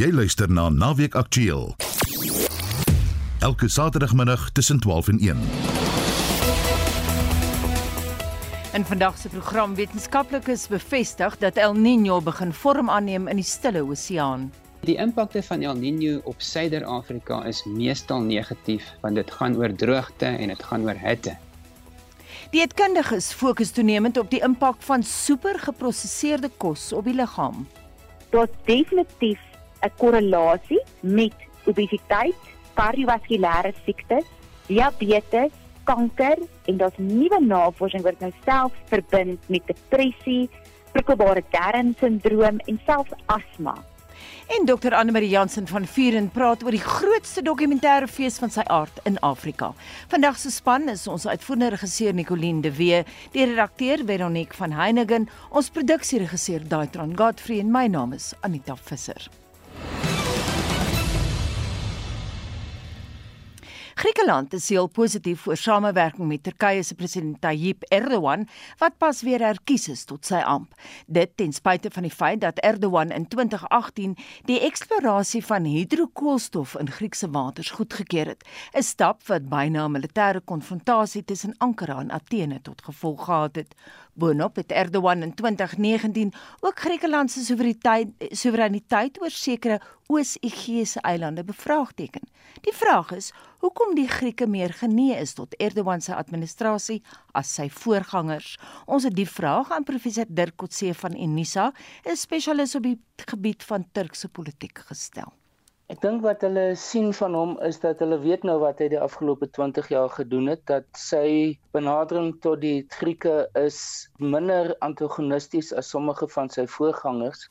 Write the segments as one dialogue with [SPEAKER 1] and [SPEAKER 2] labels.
[SPEAKER 1] Jy luister na Naweek Aktueel. Elke Saterdagmiddag tussen 12 en 1.
[SPEAKER 2] In vandag se program wetenskaplikes bevestig dat El Niño begin vorm aanneem in die Stille Oseaan.
[SPEAKER 3] Die impakte van El Niño op Suider-Afrika is meestal negatief want dit gaan oor droogte en dit gaan oor hitte.
[SPEAKER 2] Dieetkundiges fokus toenemend op die impak van supergeprosesseerde kos op die liggaam.
[SPEAKER 4] Daar's definitief 'n korrelasie met obesiteit, kardiovaskulêre siektes, diabetes, kanker en daar's nuwe navorsing wat nou self verbind met depressie, prikkelbare darmsindroom en selfs asma.
[SPEAKER 2] En Dr Anne Marie Jansen van Vuren praat oor die grootste dokumentêre fees van sy aard in Afrika. Vandag se span is ons uitvoerende regisseur Nicoline de Wee, die redakteur Veronique van Heiningen, ons produksieregisseur Daitron Godfrey en my naam is Anita Visser. Griekeland is heel positief oor samewerking met Turkye se president Tayyip Erdogan wat pas weer herkies is tot sy amp. Dit ten spyte van die feit dat Erdogan in 2018 die eksplorasie van hidrokoolstof in Griekse waters goedgekeur het, 'n stap wat byna 'n militêre konfrontasie tussen Ankara en Athene tot gevolg gehad het. Boonop het Erdogan in 2019 ook Griekeland se soewereiniteit soewereiniteit oor sekere Oos-Egeiese eilande bevraagteken. Die vraag is, hoekom die Grieke meer genee is tot Erdogan se administrasie as sy voorgangers? Ons het die vraag aan professor Dirk Kotse van Unisa, 'n spesialis op die gebied van Turkse politiek gestel.
[SPEAKER 5] Ek dink wat hulle sien van hom is dat hulle weet nou wat hy die afgelope 20 jaar gedoen het, dat sy benadering tot die Grieke is minder antagonisties as sommige van sy voorgangers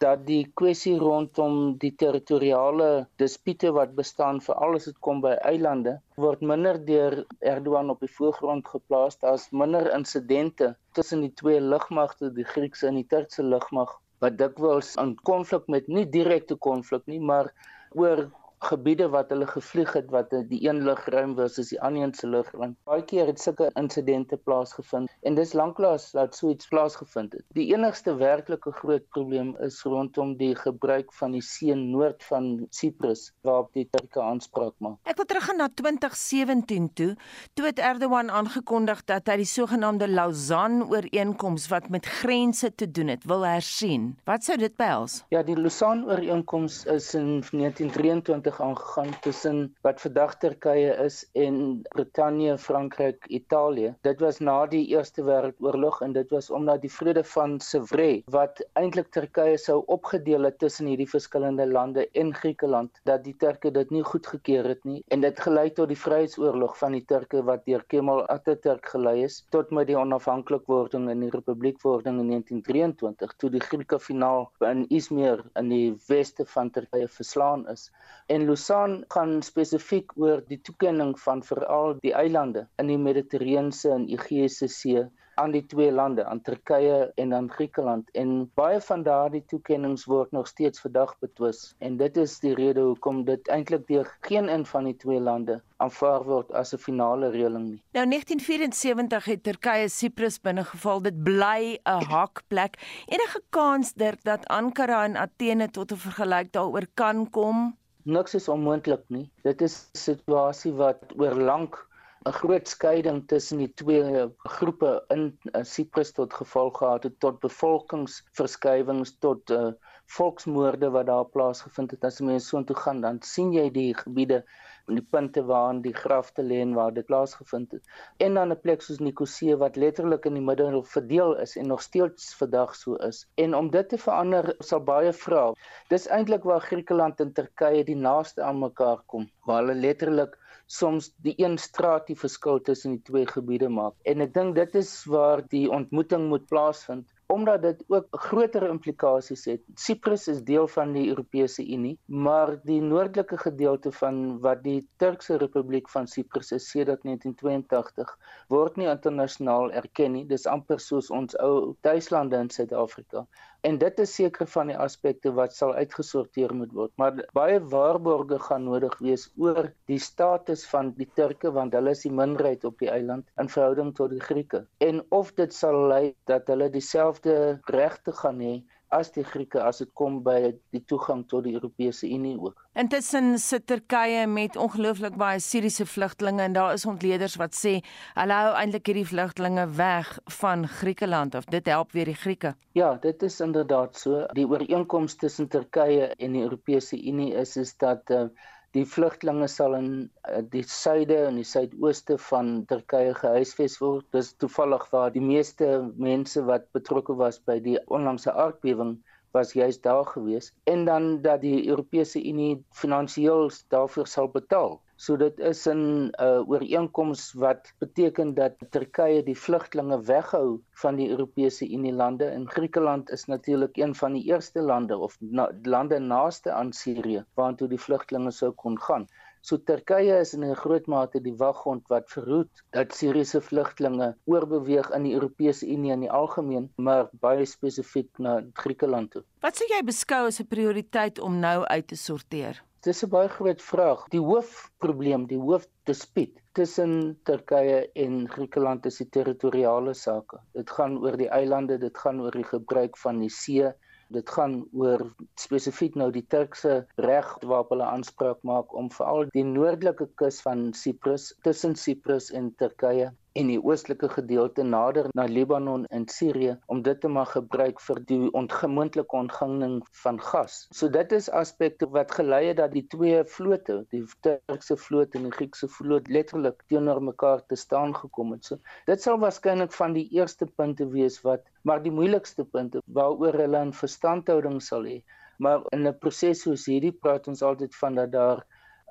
[SPEAKER 5] dat die kwessie rondom die territoriale dispute wat bestaan vir alles wat kom by eilande word minder deur Erdogan op die voorgrond geplaas daar's minder insidente tussen die twee lugmagte die Griekse en die Turkse lugmag wat dikwels 'n konflik met nie direkte konflik nie maar oor gebiede wat hulle gevlieg het wat die een lugruim versus die ander een se lugruim. Baie keer het sulke insidente plaasgevind en dis lanklaas dat so iets plaasgevind het. Die enigste werklike groot probleem is rondom die gebruik van die see noord van Siprus waarop die Turke aanspraak maak.
[SPEAKER 2] Ek wil teruggaan na 2017 toe, toe het Erdogan aangekondig dat hy die sogenaamde Lausanne ooreenkoms wat met grense te doen het, wil hersien. Wat sou dit behels?
[SPEAKER 5] Ja, die Lausanne ooreenkoms is in 1923 oorlog aangegaan tussen wat vandag Turkye is en Brittanje, Frankryk, Italië. Dit was na die Eerste Wêreldoorlog en dit was omdat die vrede van Sèvres wat eintlik Turkye sou opgedeel het tussen hierdie verskillende lande en Griekeland dat die Turke dit nie goedgekeur het nie en dit gelei tot die Vryheidsoorlog van die Turke wat deur Kemal Atatürk gelei is tot met die onafhanklikwording en die republiekwording in 1923 toe die Grieke finaal in Izmir in die weste van Turkye verslaan is. En En Lausanne gaan spesifiek oor die toekenning van veral die eilande in die Mediterrane en Egeïese See aan die twee lande, aan Turkye en aan Griekeland. En baie van daardie toekennings word nog steeds vandag betwis en dit is die rede hoekom dit eintlik deur geen een van die twee lande aanvaar word as 'n finale reëling nie.
[SPEAKER 2] Nou 1974 het Turkye Siprus binnegeval. Dit bly 'n hakplek. Enige kans dat Ankara en Athene tot 'n vergelyk daaroor kan kom?
[SPEAKER 5] Niks is onmoontlik nie. Dit is 'n situasie wat oor lank 'n groot skeiding tussen die twee groepe in Siprus tot gevolg gehad het tot bevolkingsverskywings tot uh, volksmoorde wat daar plaasgevind het. As mense so intoe gaan, dan sien jy die gebiede die punte waar die grafte lê en waar dit plaasgevind het. En dan 'n plek soos Nikosee wat letterlik in die middel verdeel is en nog steeds vandag so is. En om dit te verander sal baie vra. Dis eintlik waar Griekeland en Turkye die naaste aan mekaar kom, waar hulle letterlik soms die een straat die verskil tussen die twee gebiede maak. En ek dink dit is waar die ontmoeting moet plaasvind omdat dit ook groter implikasies het. Siprus is deel van die Europese Unie, maar die noordelike gedeelte van wat die Turkse Republiek van Siprus is sedert 1982 word nie internasionaal erken nie. Dis amper soos ons ou tuislande in Suid-Afrika. En dit is seker van die aspekte wat sal uitgesorteer moet word. Maar baie waarborge gaan nodig wees oor die status van die Turke want hulle is die minderheid op die eiland in verhouding tot die Grieke. En of dit sal lei dat hulle dieselfde regte gaan hê as die Grieke as dit kom by die toegang tot die Europese Unie ook.
[SPEAKER 2] Intussen sit Turkye met ongelooflik baie Siriëse vlugtelinge en daar is ontleeders wat sê hulle hou eintlik hierdie vlugtelinge weg van Griekeland of dit help weer die Grieke.
[SPEAKER 5] Ja, dit is inderdaad so. Die ooreenkoms tussen Turkye en die Europese Unie is is dat uh, Die vlugtlinge sal in uh, die suide en die suidooste van Turkye gehuisves word. Dis toevallig waar die meeste mense wat betrokke was by die onlangse aardbewing was juist daar gewees en dan dat die Europese Unie finansiëel daarvoor sal betaal. So dit is 'n uh, ooreenkoms wat beteken dat Turkye die vlugtlinge weghou van die Europese Unie lande en Griekeland is natuurlik een van die eerste lande of na, lande naaste aan Sirië waartoe die vlugtlinge sou kon gaan. So Turkye is in 'n groot mate die waghond wat verhoed dat Siriëse vlugtlinge oorbeweeg in die Europese Unie in die algemeen, maar baie spesifiek na Griekeland toe.
[SPEAKER 2] Wat sou jy beskou as 'n prioriteit om nou uit te sorteer?
[SPEAKER 5] Dis 'n baie groot vraag. Die hoofprobleem, die hoofdispuut tussen Turkye en Griekeland is die territoriale sake. Dit gaan oor die eilande, dit gaan oor die gebruik van die see, dit gaan oor spesifiek nou die Turkse reg waarop hulle aanspraak maak om veral die noordelike kus van Siprus tussen Siprus en Turkye en die oostelike gedeelte nader na Libanon en Sirië om dit te mag gebruik vir die ongemoontlike ontganging van gas. So dit is aspekte wat gelei het dat die twee vlote, die Turkse vloot en die Griekse vloot letterlik teenoor mekaar te staan gekom het. So dit sal waarskynlik van die eerste punte wees wat maar die moeilikste punte waaroor hulle 'n verstandhouding sal hê. Maar in 'n proses soos hierdie praat ons altyd van dat daar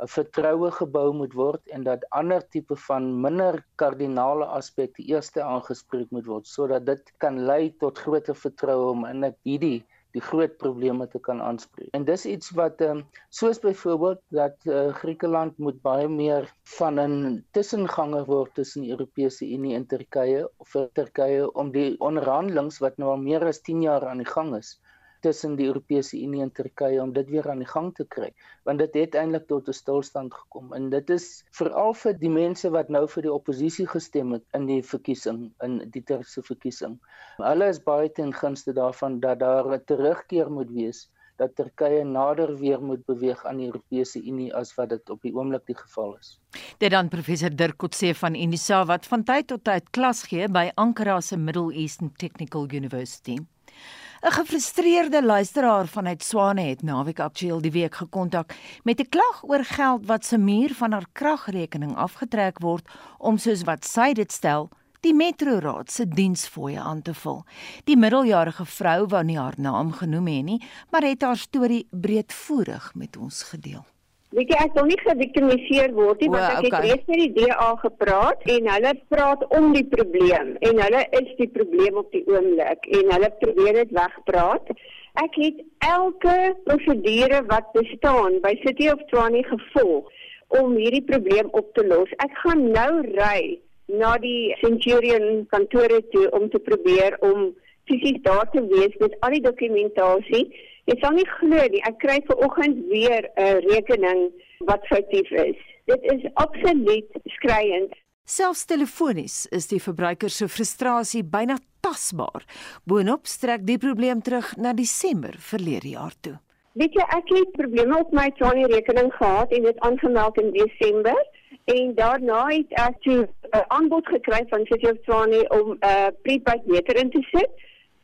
[SPEAKER 5] vertroue gebou moet word en dat ander tipe van minder kardinale aspekte eers aangespreek moet word sodat dit kan lei tot groter vertroue om in hierdie die groot probleme te kan aanspreek. En dis iets wat ehm um, soos byvoorbeeld dat uh, Griekeland moet baie meer van 'n tussenganger word tussen die Europese Unie en Turkye of vir Turkye om die onderhandelinge wat nou al meer as 10 jaar aan die gang is tussen die Europese Unie en Turkye om dit weer aan die gang te kry want dit het eintlik tot 'n stilstand gekom en dit is veral vir die mense wat nou vir die oppositie gestem het in die verkiesing in die Turkse verkiesing. Hulle is baie ten gunste daarvan dat daar 'n terugkeer moet wees dat Turkye nader weer moet beweeg aan die Europese Unie as wat dit op die oomblik die geval is.
[SPEAKER 2] Dit dan professor Dirk Kotse van Unisa wat van tyd tot tyd klas gee by Ankara se Middle Eastern Technical University. 'n Gefrustreerde luisteraar vanuit Swane het naweek aktueel die week gekontak met 'n klag oor geld wat se muur van haar kragrekening afgetrek word om soos wat sy dit stel die metroraad se diensfooie aan te vul. Die middeljarige vrou wou nie haar naam genoem hê nie, maar het haar storie breedvoerig met ons gedeel.
[SPEAKER 6] Weet jy ek wil nie geviktimiseer word nie want ek okay. het reeds met die DA gepraat en hulle praat om die probleem en hulle is die probleem op die oomblik en hulle probeer dit wegpraat. Ek het elke prosedure wat bestaan by City of Tshwane gevolg om hierdie probleem op te los. Ek gaan nou ry na die Centurion kantore toe om te probeer om fisies daar te wees met al die dokumentasie Jy sal nie glo nie, ek kry ver oggend weer 'n rekening wat foutief is. Dit is absoluut skreiend.
[SPEAKER 2] Selfs telefonies is die verbruiker se frustrasie byna tasbaar. Boonop strek die probleem terug na Desember verlede jaar toe.
[SPEAKER 6] Weet jy, ek het probleme op my Tony rekening gehad en dit aangemeld in Desember en daarna het ek 'n aanbod gekry van City of Tony om 'n uh, prepaid meter in te sit.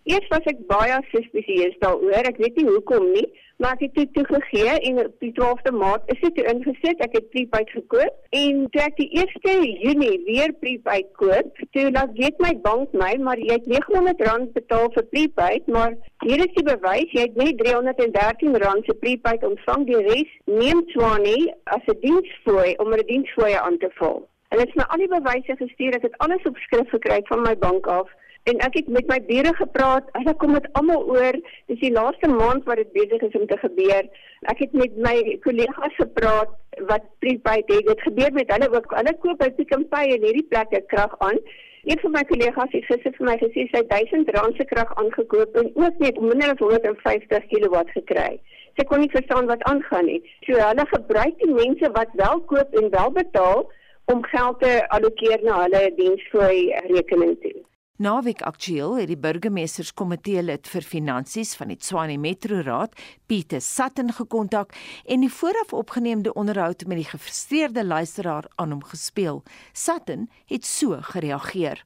[SPEAKER 6] Eers was ek baie suspisieus daaroor. Ek weet nie hoekom nie, maar ek het dit toegegee en op die 12de Maart is dit ingesit. Ek het prepaid gekoop en toe ek die 1 Junie weer prepaid koop, toe laat weet my bank my, maar jy het R900 betaal vir prepaid, maar hier is die bewys, jy het net R313 se prepaid ontvang. Die res neem Swanie as 'n diensfooi om 'n diensfooi aan te vul. En dit is my al die bewyse gestuur. Ek het alles op skrif gekry van my bank af en ek het met my bure gepraat. Hulle kom dit almal oor. Dis die laaste maand wat dit besig is om te gebeur. Ek het met my kollegas gepraat wat prepaid het. Dit gebeur met hulle ook. Hulle koop Pick n Pay en hierdie plekke krag aan. Een van my kollegas het gister vir my gesê sy R1000 se krag aangekoop en ook net minder as 150 kW gekry. Sy kon nie verstaan wat aangaan nie. So hulle gebruik die mense wat wel koop en wel betaal om geld te allokeer na hulle diensfooi rekening toe.
[SPEAKER 2] Naweek aktueel het die burgemeesterskomitee lid vir finansies van die Tshwane Metro Raad, Pieter Sutton gekontak en die vooraf opgeneemde onderhoud met die gefrustreerde luisteraar aan hom gespeel. Sutton het so gereageer.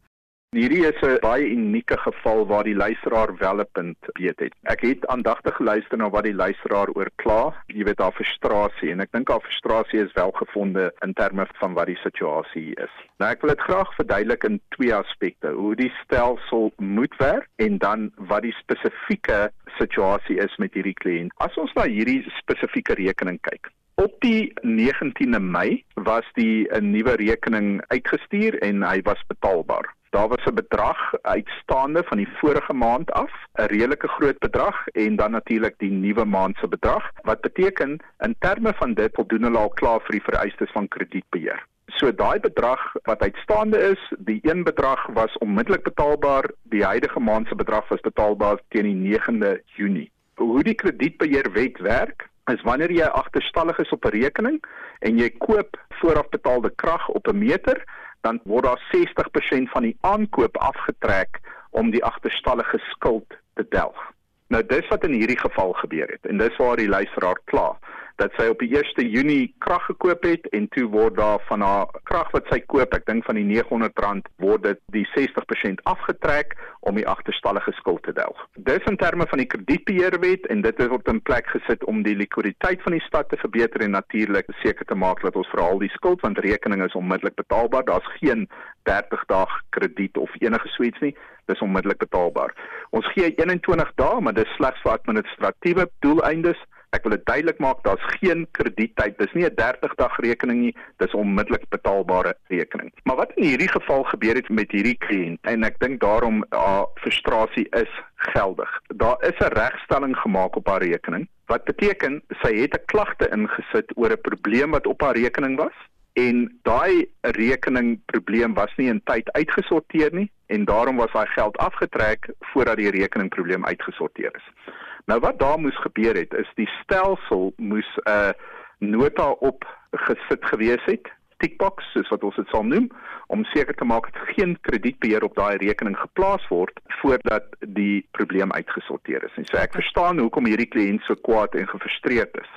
[SPEAKER 7] Hierdie is 'n baie unieke geval waar die luisteraar wel 'n punt weet het. Ek het aandagtig geluister na wat die luisteraar oor kla. Jy weet haar frustrasie en ek dink haar frustrasie is wel gefonde in terme van wat die situasie is. Nou ek wil dit graag verduidelik in twee aspekte: hoe die stelsel moet werk en dan wat die spesifieke situasie is met hierdie kliënt. As ons na hierdie spesifieke rekening kyk, Op die 19de Mei was die 'n nuwe rekening uitgestuur en hy was betaalbaar. Daar was 'n bedrag uitstaande van die vorige maand af, 'n redelike groot bedrag en dan natuurlik die nuwe maand se bedrag wat beteken in terme van dit voldoen hulle al klaar vir die vereistes van kredietbeheer. So daai bedrag wat uitstaande is, die een bedrag was onmiddellik betaalbaar, die huidige maand se bedrag was betaalbaar teen die 9de Junie. Hoe die kredietbeheerwet werk, is wanneer jy agterstallig is op 'n rekening en jy koop voorafbetaalde krag op 'n meter, dan word daar 60% van die aankoop afgetrek om die agterstallige skuld te delg. Nou dis wat in hierdie geval gebeur het en dis waar die luisteraar kla dat sy op die 1 Junie krag gekoop het en toe word daar van haar krag wat sy koop, ek dink van die R900 word dit die 60% afgetrek om die agterstallige skuld te delg. Dis in terme van die kredietbeheerwet en dit word in plek gesit om die likwiditeit van die stad te verbeter en natuurlik seker te maak dat ons vir al die skuld want rekeninge is onmiddellik betaalbaar. Daar's geen 30 dae krediet of enige suits nie. Dis onmiddellik betaalbaar. Ons gee 21 dae, maar dis slegs vir administratiewe doeleindes Ek wil dit duidelik maak, daar's geen krediettyd. Dis nie 'n 30 dag rekening nie, dis onmiddellik betaalbare rekening. Maar wat in hierdie geval gebeur het met hierdie kliënt en ek dink daarom haar frustrasie is geldig. Daar is 'n regstelling gemaak op haar rekening wat beteken sy het 'n klagte ingesit oor 'n probleem wat op haar rekening was en daai rekening probleem was nie in tyd uitgesorteer nie en daarom was haar geld afgetrek voordat die rekening probleem uitgesorteer is. Nou wat daar moes gebeur het is die stelsel moes 'n uh, nota op gesit gewees het tickbox soos wat ons dit sal noem om seker te maak dat geen kredietbeheer op daai rekening geplaas word voordat die probleem uitgesorteer is. En so ek verstaan hoekom hierdie kliënt so kwaad en gefrustreerd is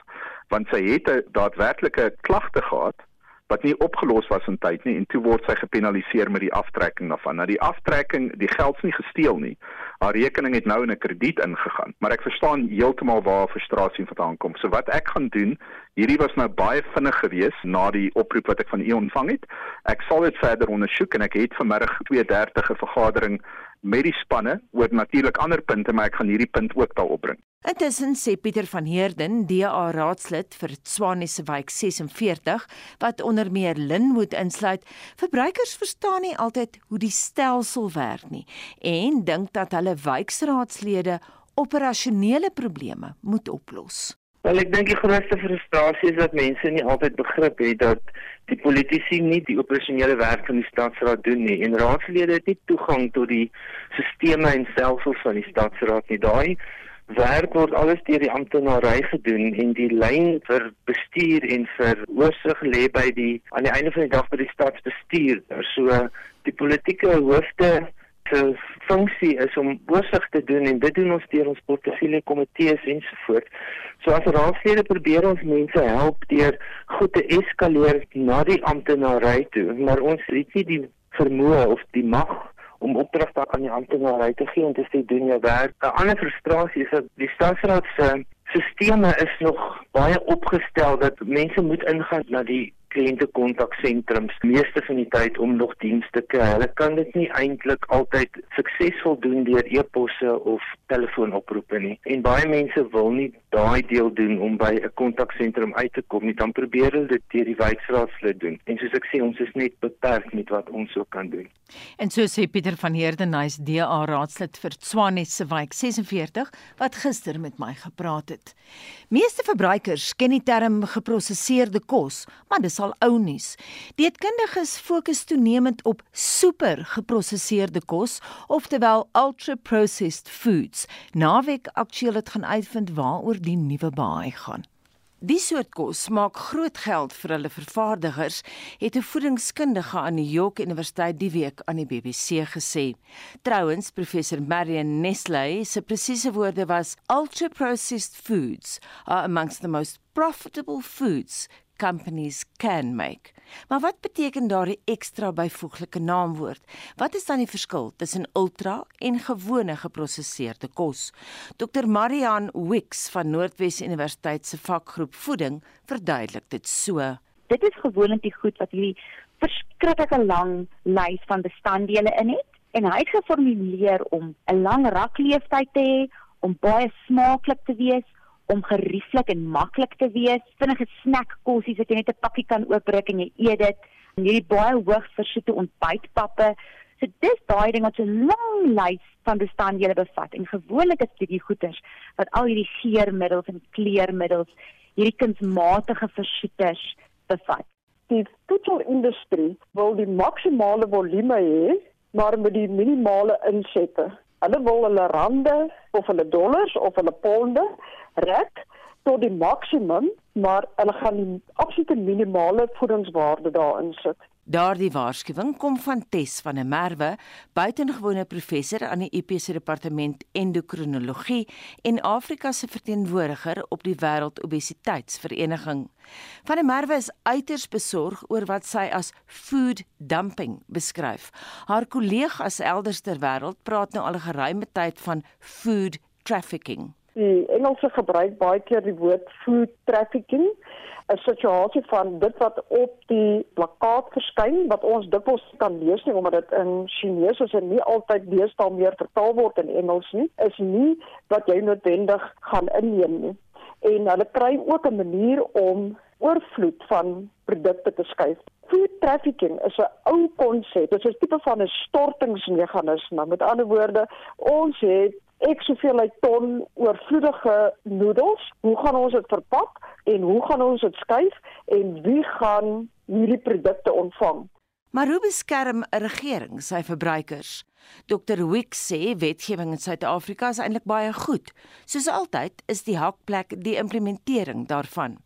[SPEAKER 7] want sy het 'n daadwerklike klagte gehad wat nie opgelos was in tyd nie en toe word sy gepenaliseer met die aftrekking daarvan. Nou die aftrekking, die geld is nie gesteel nie. Haar rekening het nou in 'n krediet ingegaan, maar ek verstaan heeltemal waar haar frustrasie vandaan kom. So wat ek gaan doen, hierdie was nou baie vinnig geweest na die oproep wat ek van u ontvang het. Ek sal dit verder ondersoek en ek het vanmiddag 2:30 'n vergadering met die spanne oor natuurlik ander punte, maar ek gaan hierdie punt ook daar opbring.
[SPEAKER 2] Intussen sê Pieter van Heerden, DA raadslid vir Tswane se wijk 46, wat onder meer Linwood insluit, verbruikers verstaan nie altyd hoe die stelsel werk nie en dink dat hulle wijkraadslede operasionele probleme moet oplos.
[SPEAKER 8] Wel ek dink die grootste frustrasie is dat mense nie altyd begrip het dat die politici nie die operasionele werk van die stadsraad doen nie en raadslede het nie toegang tot die sisteme en stelsels van die stadsraad nie. Daai werk word alles deur die amptenary gedoen en die lyn vir bestuur en vir oorsig lê by die aan die einde van die dag by die stadsbestuur. So die politieke hoofde se funksie is om oorsig te doen en dit doen ons deur ons portefeulje komitees ensovoorts. So as raadslede probeer ons mense help deur goed te eskaleer na die amptenary toe, maar ons het nie die vermoë of die mag om opdragte aan die amptenary te gee om te sê doen jou werk. 'n Ander frustrasie is dat die stadsraad se sisteme is nog baie opgestel dat mense moet ingaan na die kliëntekontaksentrums meeste van die tyd om nog dienste te kry. Hulle kan dit nie eintlik altyd suksesvol doen deur e-posse of telefoonoproepe nie. En baie mense wil nie daai deel doen om by 'n kontaksentrum uit te kom nie. Dan probeer hulle dit deur die wijkraadslid doen. En soos ek sê, ons is net beperk met wat ons ook kan doen.
[SPEAKER 2] En so sê Pieter van Heerden, hy's DA raadslid vir Tswane se wijk 46 wat gister met my gepraat het. Meeste verbruikers ken die term geprosesseerde kos, maar dis al ou nuus. Dietkundiges fokus toenemend op super geprosesseerde kos, oftewel ultra processed foods. Naweek aktueel het gaan uitvind waaroor die nuwe baai gaan. Die soort kos maak groot geld vir hulle vervaardigers, het 'n voedingskundige aan die York Universiteit die week aan die BBC gesê. Trouwens, professor Marion Nestle se presiese woorde was ultra processed foods are amongst the most profitable foods companies can make. Maar wat beteken daardie ekstra byvoeglike naamwoord? Wat is dan die verskil tussen ultra en gewone geprosesseerde kos? Dr Marian Wicks van Noordwes Universiteit se vakgroep voeding verduidelik dit so.
[SPEAKER 4] Dit is gewoonlik die goed wat hierdie verskriklike lang lys van bestanddele in het en hy het geformuleer om 'n lang rakleeftyd te hê, om baie smaaklik te wees, om gerieflik en maklik te wees. Vinnige snackkossies wat jy net 'n pakkie kan oopbreek en jy eet dit. En hierdie baie hoog versoete ontbytpappe. So dis daai ding wat 'n lang lys van bestanddele bevat. En gewoonlik is dit die goeders wat al hierdie geurmiddels en kleurmiddels, hierdie kunsmatige versoeters bevat.
[SPEAKER 9] Die voedselindustrie wil die maksimale volume hê, maar met die minimale insette. Hulle wil hulle rande of hulle dollars of hulle ponde rek tot die maksimum, maar hulle gaan die absolute minimale voedingswaarde daarin sit.
[SPEAKER 2] Daardie waarskuwing kom van Tess van der Merwe, buitengewone professor aan die IP se departement endokrinologie en Afrika se verteenwoordiger op die Wêreld Obesiteitsvereniging. Van der Merwe is uiters besorg oor wat sy as food dumping beskryf. Haar kollegas elders ter wêreld praat nou al 'n geruime tyd van food trafficking.
[SPEAKER 9] Die Engelse gebruik baie keer die woord food trafficking, 'n situasie van dit wat op die plakkaat verskyn wat ons dikwels kan lees nie omdat dit in Chinese is en nie altyd deesdae meer vertaal word in Engels nie, is nie wat jy noodwendig gaan inneem nie. En hulle kry ook 'n manier om oorvloed van produkte te skuif. Food trafficking is 'n ou konsep. Dit is 'n tipe van 'n stortingsmeganisme. Met ander woorde, ons het ek soveel uit ton oorvloedige noedels. Hoe gaan ons dit verpak en hoe gaan ons dit skuif en wie gaan hierdie produkte ontvang?
[SPEAKER 2] Maar hoe beskerm 'n regering sy verbruikers? Dr Wick sê wetgewing in Suid-Afrika is eintlik baie goed. Soos altyd is die hakplek die implementering daarvan.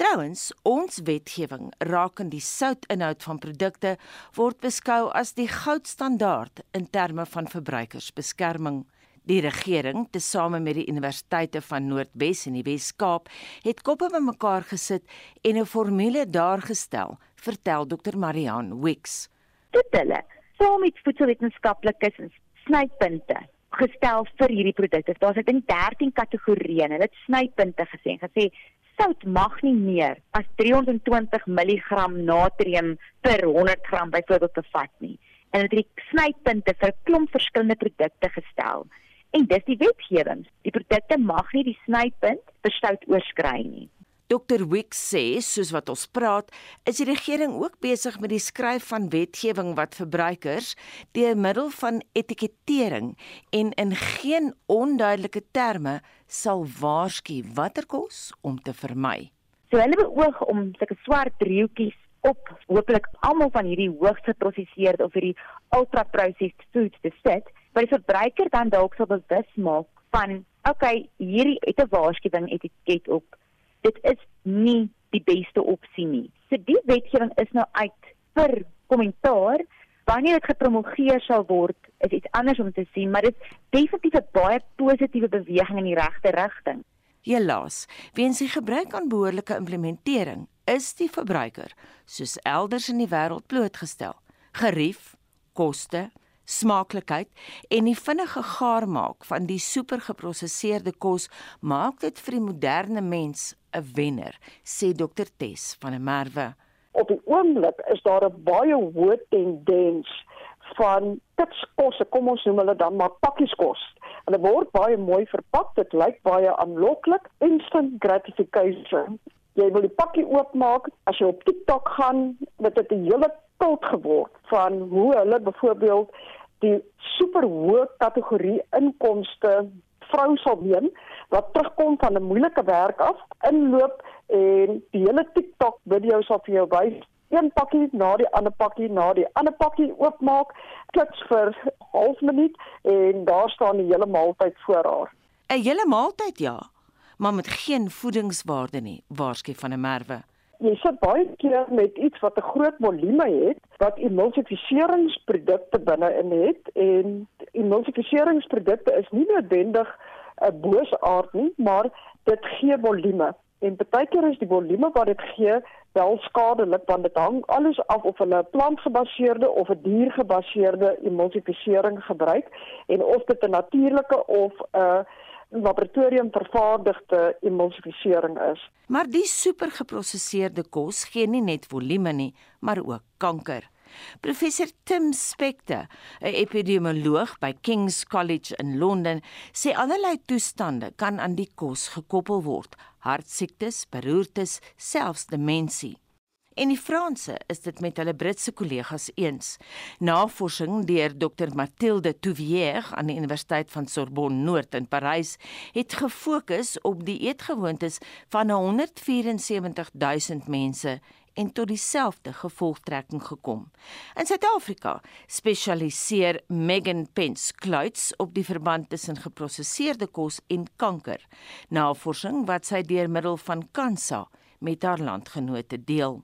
[SPEAKER 2] Trouwens, ons wetgewing rakende die soutinhoud van produkte word beskou as die goudstandaard in terme van verbruikersbeskerming. Die regering, tesame met die universiteite van Noordwes en die Wes-Kaap, het koppe bymekaar gesit en 'n formule daargestel, vertel Dr Marian Wicks.
[SPEAKER 4] Dit hulle, saam met voedselwetenskaplikes en snypunte gestel vir hierdie produkte. Daar's ek dink 13 kategorieë en hulle het snypunte gesê gesê sout mag nie meer as 320 mg natrium per 100 gram byvoorbeeld bevat nie. En dit het snypunte vir 'n klomp verskillende produkte gestel. En dis die wetgewing. Die produkte mag nie die snypunt verstout oorskry nie.
[SPEAKER 2] Dr Wick sê, soos wat ons praat, is die regering ook besig met die skryf van wetgewing wat verbruikers deur middel van etikettering en in geen onduidelike terme sal waarsku watter kos om te vermy.
[SPEAKER 4] So hulle beoog om sulke swart driehoekies op hopelik almal van hierdie hoogs geprosesseerde of hierdie ultra processed foods te sit wat die verbruiker dan dalk sal bewus maak van okay, hierdie het 'n waarskuwing etiket op. Dit is nie die beste opsie nie. So die wetgewing is nou uit vir kommentaar. Wanneer dit gepromoveer sal word, is iets anders om te sien, maar dit is definitief 'n baie positiewe beweging in die regte rigting.
[SPEAKER 2] Helaas, weens die gebrek aan behoorlike implementering, is die verbruiker soos elders in die wêreld blootgestel. Gerief, koste, smaaklikheid en die vinnige gaar maak van die supergeprosesseerde kos maak dit vir die moderne mens 'n wenner, sê Dr Tess van der Merwe.
[SPEAKER 9] Op die oomblik is daar 'n baie hoë tendens van kitskosse, kom ons noem hulle dan maar pakkieskos. Hulle word baie mooi verpak, dit lyk baie aanloklik, instant gratification. Jy wil die pakkie oopmaak, as jy op TikTok gaan, dit het 'n hele kult geword van hoe hulle byvoorbeeld die superhoë kategorie inkomste vrou sal neem wat terugkom van 'n moeilike werk af, inloop en die hele TikTok video sal vir jou wys een pakkie na die ander pakkie na die ander pakkie oopmaak, kliks vir half minuut en daar staan die hele maaltyd voor haar.
[SPEAKER 2] 'n Hele maaltyd ja. maar met geen voedingswaarde nie, waarsku van 'n merwe.
[SPEAKER 9] Jy sit baie keer met iets wat 'n groot volume het, wat emulsifieringsprodukte binne-in het en emulsifieringsprodukte is nie noodwendig 'n boosaard nie, maar dit gee volume. En baie keer is die volume wat dit gee wel skadelik want dit hang alles af of hulle 'n plantgebaseerde of 'n diergebaseerde emulsifisering gebruik en of dit 'n natuurlike of 'n laboratorium vervaardigde emulsifisering is.
[SPEAKER 2] Maar die supergeprosesseerde kos gee nie net volume nie, maar ook kanker. Professor Tim Spector, 'n epidemioloog by King's College in Londen, sê allerlei toestande kan aan die kos gekoppel word: hartsiektes, beroertes, selfs demensie. En die Franse is dit met hulle Britse kollegas eens. Navorsing deur Dr Mathilde Touvier aan die Universiteit van Sorbonne Noord in Parys het gefokus op die eetgewoontes van 174 000 mense en tot dieselfde gevolgtrekking gekom. In Suid-Afrika spesialiseer Megan Pence Kluits op die verband tussen geprosesseerde kos en kanker. Navorsing wat sy deur middel van Kansa met haar landgenote deel.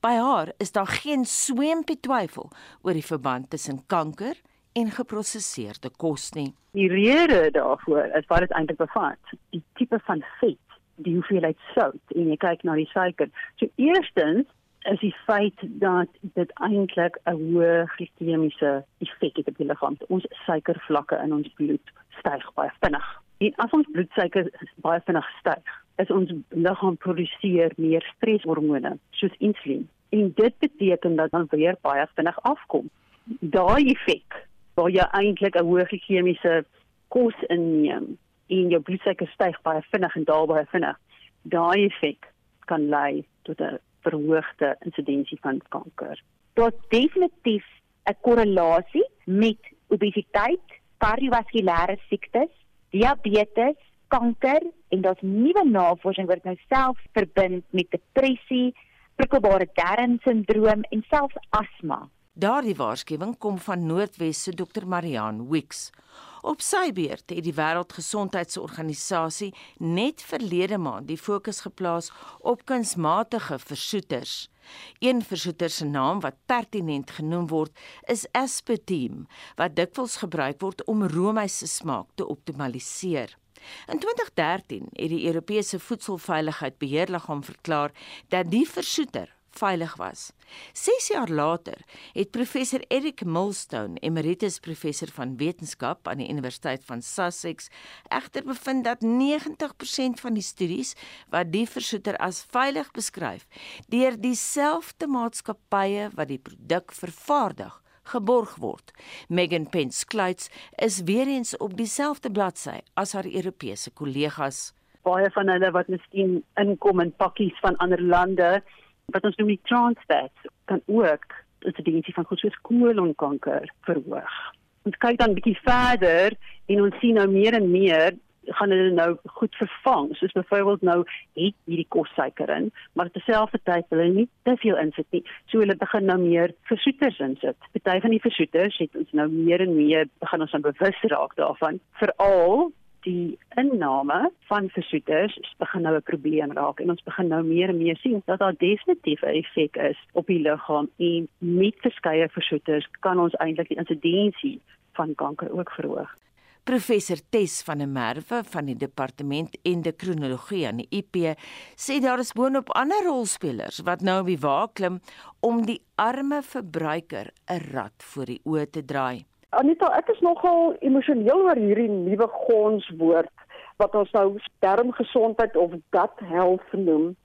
[SPEAKER 2] By haar is daar geen swempie twyfel oor die verband tussen kanker en geprosesseerde kos nie.
[SPEAKER 10] Die rede daarvoor is wat dit eintlik bevat, die tipe van vet die hoeveelheid sout en jy kyk na die suiker. So eerstens is die feit dat dit eintlik 'n hoë glikemiese effek het op die liggaam. Ons suikervlakke in ons bloed styg baie vinnig. En as ons bloedsuiker baie vinnig styg, is ons liggaam produseer meer streshormone soos insulien. En dit beteken dat dan weer baie vinnig afkom. Daai effek waar jy eintlik 'n hoë chemiese kos inneem en jou bloedsuiker styg baie vinnig en daal baie vinnig. Daai effek kan lei tot 'n verhoogde insidensie van kanker.
[SPEAKER 4] Daar's definitief 'n korrelasie met obesiteit, kardiovaskulêre siektes, diabetes, kanker en daar's nuwe navorsing wat nou self verbind met depressie, prikkelbare darmsindroom en selfs asma.
[SPEAKER 2] Daardie waarskuwing kom van Noordwes se Dr. Marian Wicks. Op sy beurt het die Wêreldgesondheidsorganisasie net verlede maand die fokus geplaas op kunsmatige versoeters. Een versoeter se naam wat pertinent genoem word, is aspartame, wat dikwels gebruik word om roomys se smaak te optimaliseer. In 2013 het die Europese Voedselveiligheidbeheerliggaam verklaar dat die versoeter veilig was. 6 jaar later het professor Eric Millstone, emeritus professor van wetenskap aan die Universiteit van Sussex, egter bevind dat 90% van die studies wat die versoeter as veilig beskryf, deur dieselfde maatskappye wat die produk vervaardig, geborg word. Megan Pence Kluits is weer eens op dieselfde bladsy as haar Europese kollegas.
[SPEAKER 10] Baie van hulle wat miskien inkom in pakkies van ander lande wat ons noem die trans fats kan ook die insidensie van goed soos kolonkanker verhoog. Ons kyk dan 'n bietjie verder en ons sien nou meer en meer gaan hulle nou goed vervang. Soos byvoorbeeld nou het hierdie kossuiker in, maar terselfdertyd hulle nie te veel insit nie. So hulle begin nou meer versoeters insit. Party van die versoeters het ons nou meer en meer begin ons nou bewus raak daarvan, veral die inname van versoeters begin nou 'n probleem raak en ons begin nou meer en meer sien dat daar definitief 'n effek is op die liggaam en met verskeie versoeters kan ons eintlik die insidensie van kanker ook verhoog.
[SPEAKER 2] Professor Tes van der Merwe van die departement endokrinologie aan die IP sê daar is boonop ander rolspelers wat nou op die wa klim om die arme verbruiker 'n rad voor die oë te draai.
[SPEAKER 9] Anita, ek is nogal emosioneel oor hierdie nuwe gonswoord wat ons nou darmgesondheid of gut health noem,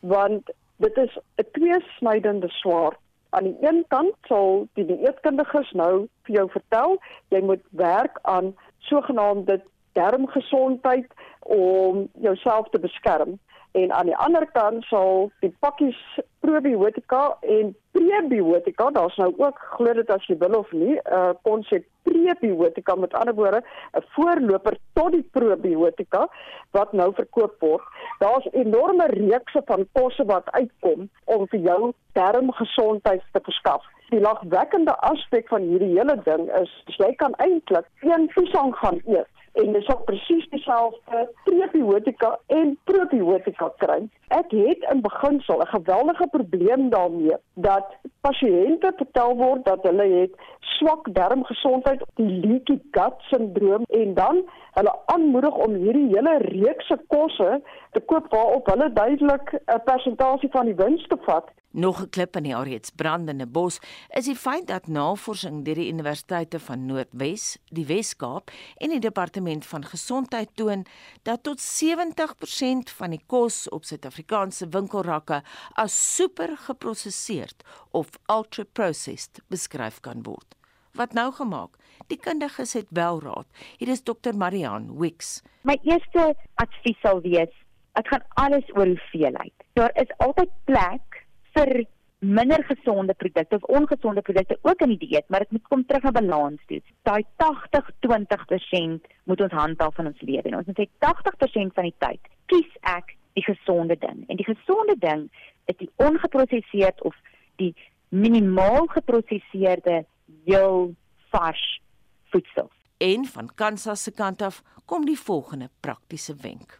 [SPEAKER 9] want dit is 'n tweesnydende swaard. Aan die een kant sal die dieetkundiges nou vir jou vertel, jy moet werk aan sogenaamde darmgesondheid om jouself te beskerm en aan die ander kant sal die pakkies probiotika en prebiotika, daar's nou ook glo dit as jy wil of nie, 'n uh, konsep prebiotika met ander woorde 'n voorloper tot die probiotika wat nou verkoop word. Daar's enorme reekse van kosse wat uitkom om vir jou darmgesondheid te verskaf. Die lagwekkende aspek van hierdie hele ding is jy kan eintlik een piesang gaan eet en dit sal presies dieselfde prebiotika en probiotika kry. Ek het in beginsel 'n geweldige probleem daarmee dat pasiënte vertel word dat hulle het swak darmgesondheid, die leaky gut sindroom en dan hulle aanmoedig om hierdie hele reekse kosse te koop waarop hulle duidelik 'n persentasie van die wins te vat.
[SPEAKER 2] Nog 'n klip in die alreeds brandende bos is die feit dat navorsing deur die universiteite van Noordwes, die Wes-Kaap en die departement van gesondheid toon dat tot 70% van die kos op Suid-Afrikaanse winkelrakke as super geprosesseerd of ultra processed beskryf kan word. Wat nou gemaak? Die kundiges het wel raad. Hier is Dr. Marian Wicks.
[SPEAKER 4] My eerste advies sal wees, dit gaan alles oor hoeveelheid. Daar is altyd plek vir minder gesonde produkte of ongesonde produkte ook in die dieet, maar dit moet kom terug na balans toe. Daai 80-20% moet ons handhaaf van ons lewe. En ons moet sê 80% van die tyd kies ek die gesonde ding. En die gesonde ding is die ongeprosesseerd of die minimaal geprosesseerde heel vars voedsel.
[SPEAKER 2] En van Kansas se kant af kom die volgende praktiese wenk.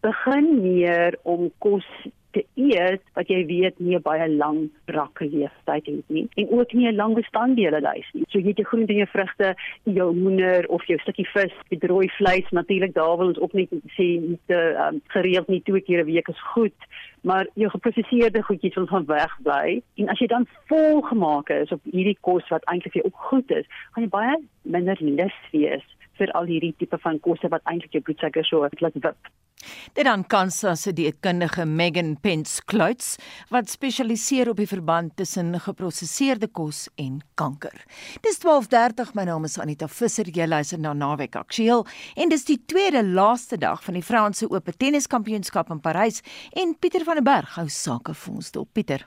[SPEAKER 10] Begin meer om kos te eet wat jy weet nie baie lang rakke leeftyd het nie en ook nie 'n lang bestanddele lys nie. So jy het jou groente en jou vrugte, jou moeder of jou stukkie vis, die rooi vleis, natuurlik daar wil ons ook net sê nie te um, gereeld nie twee keer 'n week is goed, maar jou geprosesseerde goedjies wil van weg bly. En as jy dan volgemaak is op hierdie kos wat eintlik vir jou ook goed is, gaan jy baie minder lus wees vir al hierdie tipe van kosse wat eintlik jou bloedsuiker so laat wip.
[SPEAKER 2] Dit dan Kansas se dieetkundige Megan Pence Kluits wat spesialiseer op die verband tussen geprosesseerde kos en kanker. Dis 12:30 my naam is Anita Visser jy luister na Naweek Aktueel en dis die tweede laaste dag van die Franse Ope Tenniskampioenskap in Parys en Pieter van der Berg hou sake vir ons dop Pieter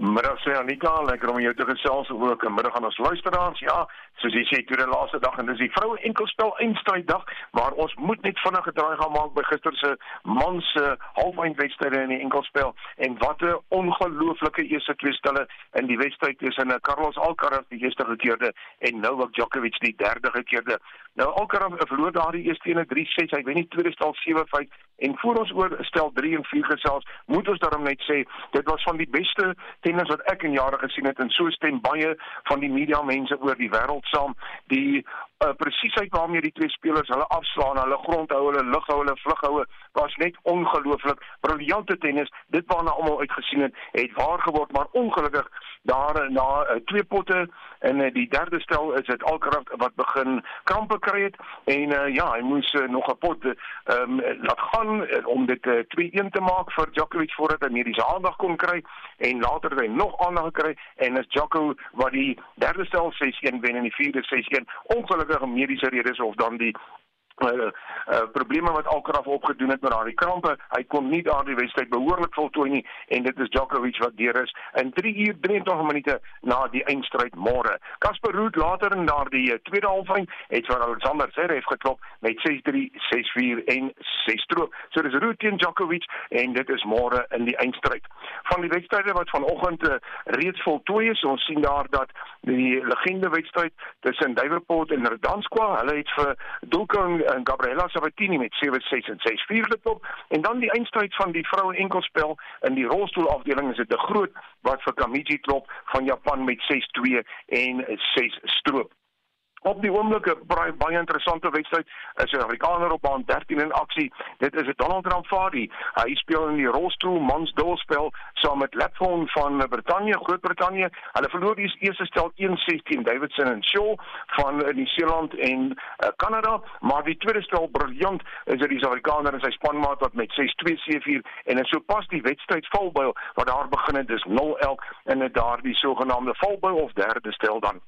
[SPEAKER 11] Middag sê Anita, lekker om jou te gesels ook. Middag aan ons luisteraars. Ja, soos jy sê, tweede laaste dag en dis die vroue enkelspel eindstryd dag, maar ons moet net vinnig gedraai gaan maak by gister se mans se halfeindwedstryde in die enkelspel en wat 'n ongelooflike eerste twee stelle in die wedstryd tussen Carlos Alcaraz die eerste gekeerde en Novak Djokovic die derde gekeerde. Nou Alcaraz verloor daardie eerste ene 3-6, hy wen die tweede stel 7-5 en voor ons oor stel 3 en 4 gesels, moet ons daarom net sê dit was van die beste tennis wat ek in jare gesien het en so stem baie van die media mense oor die wêreld saam die uh, presisheid waarmee die twee spelers hulle afslaan, hulle grond hou, hulle lug hou, hulle vlug hou, was net ongelooflik. Briljante tennis. Dit waarna almal uitgesien het, het waar geword, maar ongelukkig daar na uh, twee potte en uh, die derde stel is dit Alcaraz wat begin krampe kry het. En uh, ja, hy moes uh, nog 'n pot ehm um, laat gaan om dit uh, 2-1 te maak vir Djokovic voordat hy mediese aandag kon kry. En later het hy nog aandag gekry en is Djoko wat die derde stel 6-1 wen en die vierde 6-1 ongelukkig ernstige mediese redes of dan die uh, uh, probleme wat Alcaraz opgedoen het met daardie krampe. Hy kon nie daardie wedstryd behoorlik voltooi nie en dit is Djokovic wat deur is in 3 uur 23 minute na die eindstryd môre. Casper Ruud later in daardie uh, tweede halfwyn het vir Alexander Zverev geklop met 6-3, 6-4 en 6-stroop. So dis Ruud teen Djokovic en dit is môre in die eindstryd. Van die wedstryde wat vanoggend uh, reeds voltooi is, ons sien daar dat die legende wedstryd tussen Davenport en Verdanskwa, hulle het vir Dulkan en Gabriela Sabatini met 7-6 en 6-4 geklop en dan die eindstryd van die vroue enkelspel in die rolstoelafdeling is dit 'n groot wat vir Kamiji klop van Japan met 6-2 en 6 stroop. Op die oomblik 'n baie baie interessante wedstryd is 'n Amerikaner op baan 13 in aksie. Dit is Donald Ramfadi. Hy speel in die rolstoel mans dubbelspel saam met Latfon van Brittanje, Groot-Brittanje. Hulle verloor die eerste stel 1-16 Davidson en Shaw van Nieu-Seeland en uh, Kanada, maar die tweede stel briljant is dit die Amerikaner en sy spanmaat wat met 6-2 seëvier en en sopas die wedstryd valbuil wat daar begin het, dis 0-11 in 'n daardie sogenaamde valbuil of derde stel dan.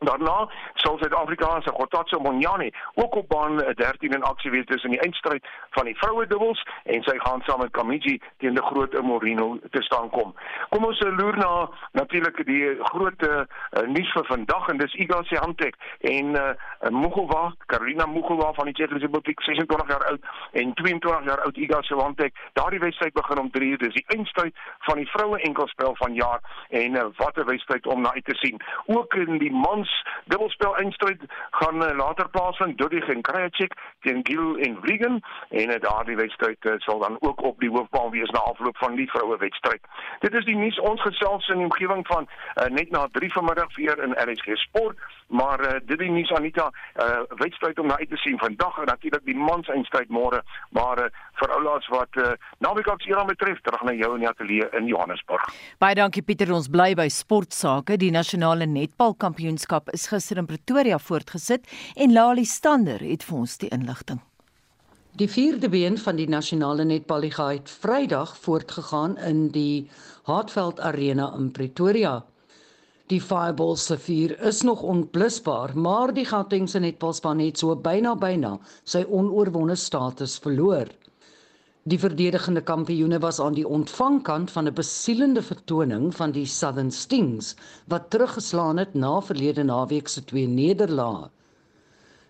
[SPEAKER 11] Daarna sal Suid-Afrika se Gotatso Monyane ook op baan 13 in aksie wees tussen die eindstryd van die vroue dubbels en sy gaan saam met Kamiji teen die groot Morino te staan kom. Kom ons loer na natuurlik die groot uh, nuus vir vandag en dis Iga Swiatek en uh, Mugova, Karolina Mugova van die Tsjechiese Republiek, 26 jaar oud en 22 jaar oud Iga Swiatek. Daardie wedstryd begin om 3 uur, dis die eindstryd van die vroue enkelspel van jaar en uh, wat 'n wedstryd om na uit te sien. Ook in die mans mans dubbelspel eindstryd gaan uh, later plaasvind. Dodig en Krajicek teen Gil en Vliegen en uh, daardie wedstryd uh, sal dan ook op die hoofbaan wees na afloop van die vroue wedstryd. Dit is die nuus. Ons gesels in die omgewing van uh, net na 3 vanmiddag weer in RSG Sport, maar uh, dit is nuus Anita, uh, wedstryd om na uit te sien vandag en natuurlik die mans eindstryd môre, maar uh, vir oulaas wat uh, naweek as hieraan betref, terug na jou in die ateljee in Johannesburg.
[SPEAKER 2] Baie dankie Pieter, ons bly by sportsake. Die nasionale netbalkampioenskap is gister in Pretoria voortgesit en Lali Stander het vir ons die inligting.
[SPEAKER 12] Die vierde been van die nasionale netballiga het Vrydag voortgegaan in die Hartveld Arena in Pretoria. Die Fireballs se vuur is nog onblusbaar, maar die Gautengse netbalspan het so byna byna sy onoorwonde status verloor. Die verdedigende kampioene was aan die ontvangkant van 'n besielende vertoning van die Southern Stings wat teruggeslaan het na verlede naweek se twee nederlae.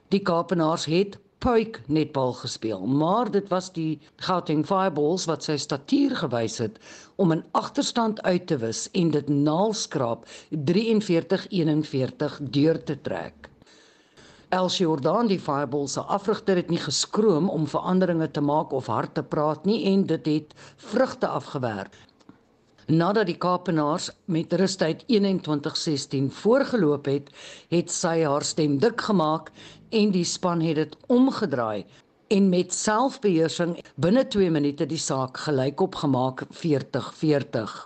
[SPEAKER 12] Die Kaapenaars het puik netbal gespeel, maar dit was die Gauteng Fireballs wat sy statuur gewys het om 'n agterstand uit te wis en dit naalskraap 43-41 deur te trek. Elsie Jordan die Fireballs se afrigter het nie geskroom om veranderinge te maak of hard te praat nie en dit het vrugte afgewerp. Nadat die Kaapenaars met rustyd 21-16 voorgeloop het, het sy haar stem dik gemaak en die span het dit omgedraai en met selfbeheersing binne 2 minute die saak gelyk opgemaak 40-40.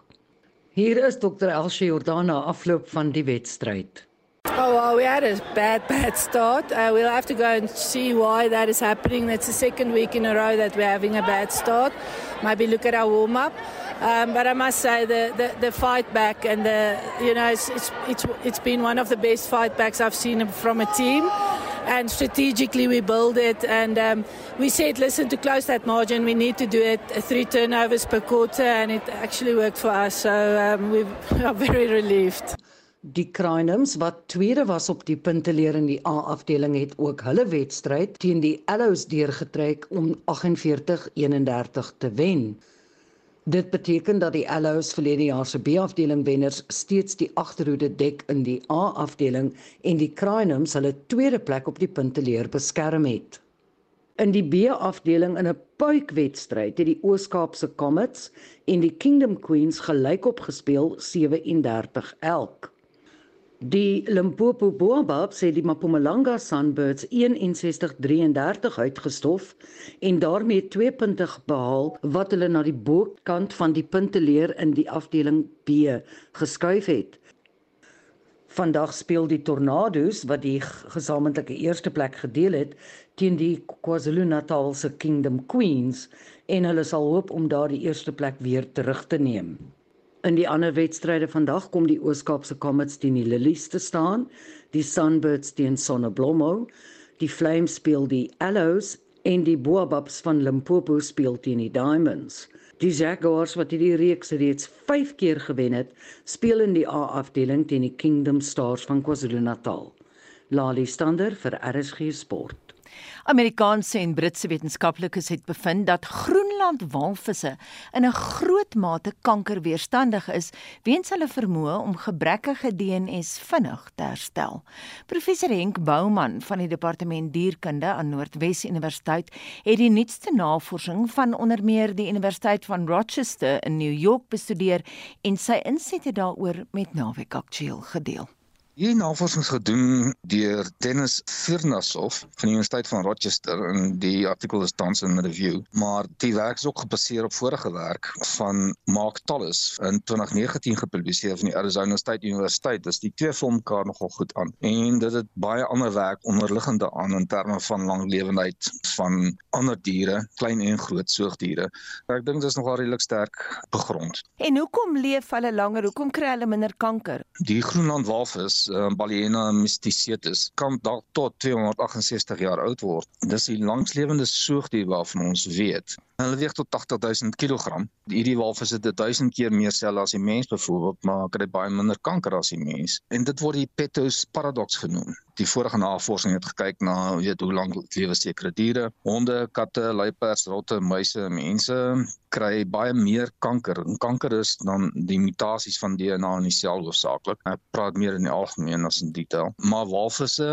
[SPEAKER 12] Hier is Dr. Elsie Jordan na afloop van die wedstryd.
[SPEAKER 13] Oh, well, we had a bad, bad start. Uh, we'll have to go and see why that is happening. That's the second week in a row that we're having a bad start. Maybe look at our warm up. Um, but I must say the, the, the, fight back and the you know it's, it's it's it's been one of the best fight backs I've seen from a team. And strategically we build it and um, we said listen to close that margin we need to do it three turnovers per quarter and it actually worked for us so um, we are very relieved.
[SPEAKER 12] Die Crinums wat tweede was op die punteleer in die A afdeling het ook hulle wedstryd teen die Allows deurgetrek om 48-31 te wen. Dit beteken dat die Allows verlede jaar se B afdeling wenners steeds die agterhoede dek in die A afdeling en die Crinums hulle tweede plek op die punteleer beskerm het. In die B afdeling in 'n puikwedstryd het die Oos-Kaapse Comets en die Kingdom Queens gelykop gespeel 37 elk. Die Limpopo Boababs het die Mpumalanga Sunbirds 61-33 uitgestof en daarmee 2 punte behaal wat hulle na die bokant van die punteleer in die afdeling B geskuif het. Vandag speel die Tornadoes wat die gesamentlike eerste plek gedeel het teen die KwaZulu-Natal se Kingdom Queens en hulle sal hoop om daardie eerste plek weer terug te neem. In die ander wedstryde vandag kom die Oos-Kaapse Comets teen die Lilies te staan, die Sunbirds teen Sonneblommo, die Flames speel die Allows en die Boababs van Limpopo speel teen die Diamonds. Die Jaguars wat hierdie reeks reeds 5 keer gewen het, speel in die A-afdeling teen die Kingdom Stars van KwaZulu-Natal. Lali Stander vir RSG Sport.
[SPEAKER 2] Amerikaanse en Britse wetenskaplikes het bevind dat Groenland walvisse in 'n groot mate kankerweerstandig is weens hulle vermoë om gebrekkige DNS vinnig te herstel. Professor Henk Bouman van die Departement Dierkunde aan Noordwes Universiteit het die nuutste navorsing van onder meer die Universiteit van Rochester in New York bestudeer en sy insette daaroor met Naweek Aktueel gedeel.
[SPEAKER 14] Hierdie navorsing is gedoen deur Dennis Firnasov van die Universiteit van Rochester en die artikel is tans in review, maar die werk is ook gebaseer op vorige werk van Mark Tolles in 2019 gepubliseer van die Arizona State University. Dis die twee vir mekaar nogal goed aan. En dit het baie ander werk onderliggende aan in terme van langlewendheid van ander diere, klein en groot soogdiere. Ek dink dit is nogal redelik sterk begrond.
[SPEAKER 2] En hoekom leef hulle langer? Hoekom kry hulle minder kanker?
[SPEAKER 14] Die Groenland walvis uh, Balaena mysticetus kan dalk tot 268 jaar oud word. Dis die langslewende soogdier waarvan ons weet. Hulle weeg tot 80000 kg. Hierdie walvis het 1000 keer meer selle as die mens byvoorbeeld, maar kry baie minder kanker as die mens. En dit word die Petos paradoks genoem. Die vorige navorsing het gekyk na weet hoe lank lewe sekere diere. Honde, katte, luiperds, rotte, muise, mense kry baie meer kanker. En kanker is dan die mutasies van DNA in die sel hoofsaaklik. Ek praat meer in die algemeen as in detail. Maar walvisse,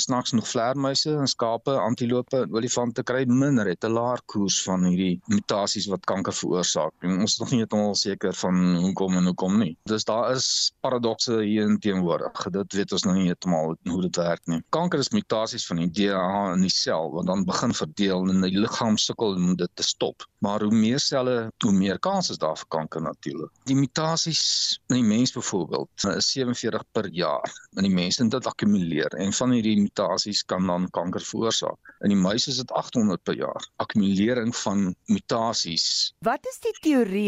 [SPEAKER 14] snaaks nog vleermuise, skape, antilope, olifante kry minder het 'n laer koers van hierdie mutasies wat kanker veroorsaak. En ons is nog nie heeltemal seker van hoekom en hoekom nie. Dus daar is paradokse hier in teenwoordig. Dit weet ons nog nie heeltemal hoe dit werk nie. Kanker is mutasies van die DNA in die sel wat dan begin verdeel en die liggaam sukkel om dit te stop. Maar hoe meer selle, hoe meer kans is daar vir kanker natuurlik. Die mutasies in die mens byvoorbeeld is 47 per jaar in die mens en dit akkumuleer en van hierdie mutasies kan dan kanker veroorsaak. In die muis is dit 800 per jaar. Akkumulering van mutasies.
[SPEAKER 2] Wat is die teorie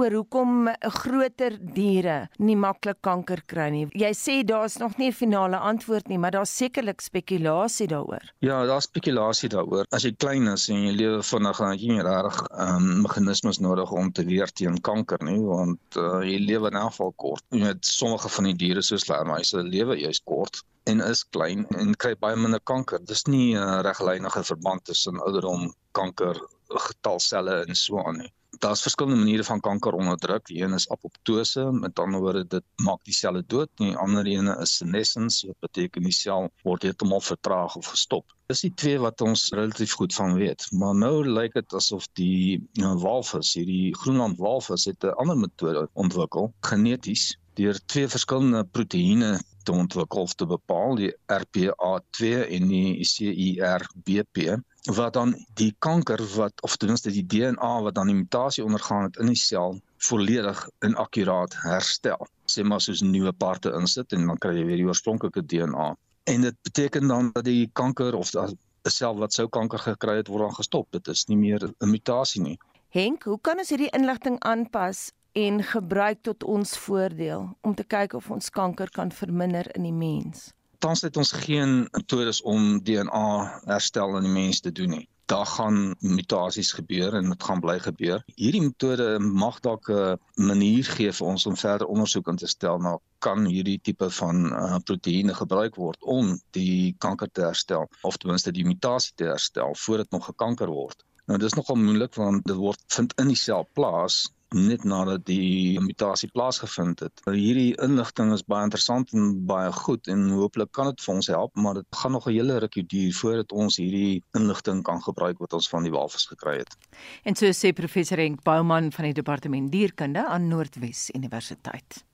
[SPEAKER 2] oor hoekom groter diere nie maklik kanker kry nie? Jy sê daar's nog nie 'n finale antwoord nie, maar daar's sekerlik spekulasie daaroor.
[SPEAKER 14] Ja, daar's spekulasie daaroor. As jy klein is en jy lewe vinnig, dan het jy nie regtig um, meganismes nodig om te weer teen kanker nie, want uh, jy lewe in elk geval kort. Jy weet sommige van die diere soos vleermuise lewe juis kort en is klein en kry baie minder kanker. Dis nie 'n uh, reglynige verband tussen ouderdom, kanker, getalselle en so aan nie. Daar's verskillende maniere van kanker onderdruk. Die een is apoptose, met ander woorde dit maak die selle dood. Die ander een is senescence, wat beteken die sel word heeltemal vertraag of gestop. Dis die twee wat ons relatief goed van weet. Maar nou lyk dit asof die uh, walvis, hierdie Groenland walvis het 'n ander metode ontwikkel, geneties deur twee verskillende proteïene te ontwikkel of te bepaal, die RPA2 en die CIRBP wat dan die kanker wat of ten minste die DNA wat dan die mutasie ondergaan het in die sel volledig en akkuraat herstel. Sê maar soos nuwe parte insit en dan kry jy weer die oorspronklike DNA. En dit beteken dan dat die kanker of 'n sel wat sou kanker gekry het word dan gestop. Dit is nie meer 'n mutasie nie.
[SPEAKER 2] Henk, hoe kan ons hierdie inligting aanpas en gebruik tot ons voordeel om te kyk of ons kanker kan verminder in die mens?
[SPEAKER 14] Tans het ons geen metodes om DNA herstel in die mens te doen nie. Daar gaan mutasies gebeur en dit gaan bly gebeur. Hierdie metode mag dalk 'n manier gee vir ons om verder ondersoek in te stel na kan hierdie tipe van uh, proteïene gebruik word om die kanker te herstel of ten minste die mutasie te herstel voordat nog gekanker word. Nou dis nogal moeilik want dit word vind in die sel plaas net nadat die mutasie plaasgevind het. Nou, hierdie inligting is baie interessant en baie goed en hooplik kan dit vir ons help, maar dit gaan nog 'n hele rukkie duur voordat ons hierdie inligting kan gebruik wat ons van die walvis gekry het.
[SPEAKER 2] En so sê professor Henk Bouman van die departement dierkunde aan Noordwes Universiteit.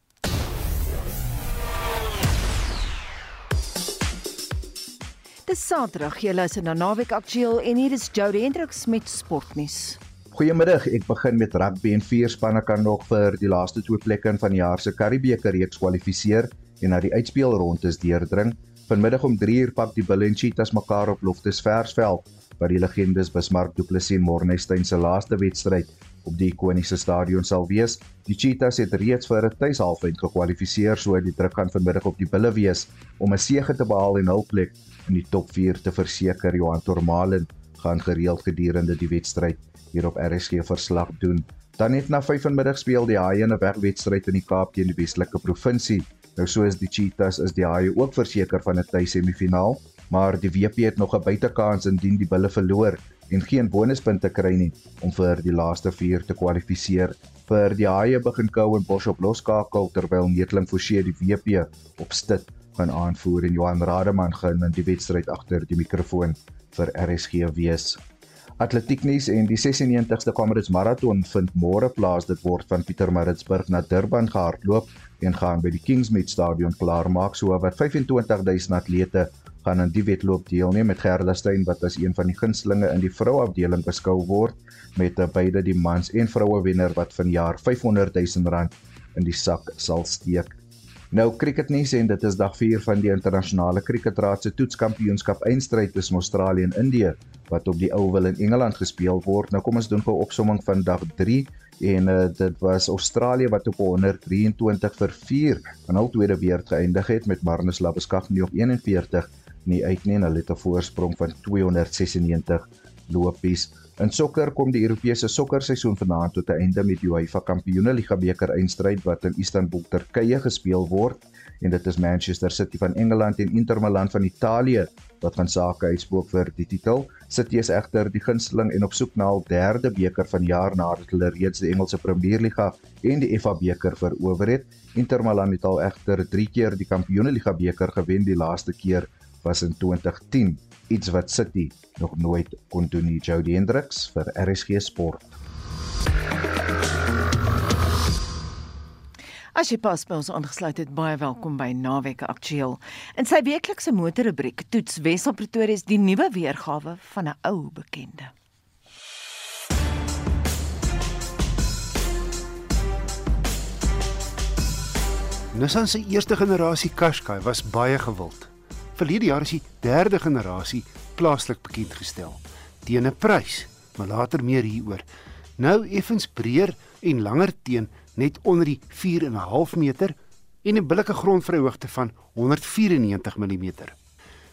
[SPEAKER 2] Dis Saterdag, jy luister na Naweek Aktueel en hier is Jody Hendriks met sportnuus.
[SPEAKER 15] Goeiemiddag, ek begin met rugby en vier spanne kan nog vir die laaste twee plekke van die jaar se Karibebeker reeks kwalifiseer en na die uitspelrondes deurdring. Vanmiddag om 3uur pak die Bulls en Cheetahs mekaar op Loftus Versveld waar die legendes Bismarck Du Plessis en Morne Steyn se laaste wedstryd op die ikoniese stadion sal wees. Die Cheetahs het reeds vir 'n tuishalfeind gekwalifiseer, so die druk gaan vanmiddag op die Bulls wees om 'n sege te behaal en hul plek in die top 4 te verseker. Johan Tormalen gaan gereeld gedurende die wedstryd hier op RSG verslag doen. Dan net na 5:00 speel die Haie 'n wegwedstryd in die Kaap teen die Weselike provinsie. Nou soos die Cheetahs is die Haie ook verseker van 'n tuissemiefinaal, maar die WP het nog 'n buitekans indien die Bulle verloor en geen bonuspunte kry nie om vir die laaste 4 te kwalifiseer. Vir die Haie begin Cowan Bosch op loskakel terwyl Netling Forsie die WP op stit gaan aanvoer en Johan Rademan gaan in die wedstryd agter die mikrofoon vir RSG wees. Atletieknuus en die 96ste Comrades Marathon vind môre plaas. Dit word van Pietermaritzburg na Durban gehardloop en gaan by die Kingsmead Stadion klaarmaak. So wat 25000 atlete gaan aan die wedloop deelneem met Gerda Steyn wat as een van die gunstelinge in die vrouafdeling beskou word met beide die mans en vroue wenner wat vanjaar 500000 rand in die sak sal steek. Nou cricketnuus en dit is dag 4 van die internasionale cricketraad se toetskampioenskap eindstryd tussen Australië en Indië wat op die Oval in Engeland gespeel word. Nou kom ons doen 'n opsomming van dag 3 en uh, dit was Australië wat op 123 vir 4 in hul tweede beurt geëindig het met Marnus Labuschagne op 41 nie uit nie en hulle het 'n voorsprong van 296 lopies. In sokker kom die Europese sokkerseisoen vanaand tot 'n einde met die UEFA Kampioenligga beker eindstryd wat in Istanbul, Turkye gespeel word en dit is Manchester City van Engeland en Inter Milan van Italië wat van sake uitspook vir die titel. City is egter die gunsteling en op soek na hul derde beker van jaar nadat hulle reeds die Engelse Premierliga en die FA beker verower het. Inter Milan het al egter 3 keer die Kampioenligga beker gewen, die laaste keer was in 2010, iets wat City nog nooit kon doen nie. Jody Hendricks vir RSG Sport.
[SPEAKER 2] As jy pas by ons aangesluit het, baie welkom by Naweek Aktueel. In sy weeklikse motorrubriek toets Wessel Pretoria die nuwe weergawe van 'n ou bekende.
[SPEAKER 16] Nissan se eerste generasie Qashqai was baie gewild. Verlede jaar is die derde generasie plaaslik bekend gestel teen 'n prys, maar later meer hieroor. Nou effens breër en langer teen net onder die 4.5 meter en 'n billike grondvryhoogte van 194 mm.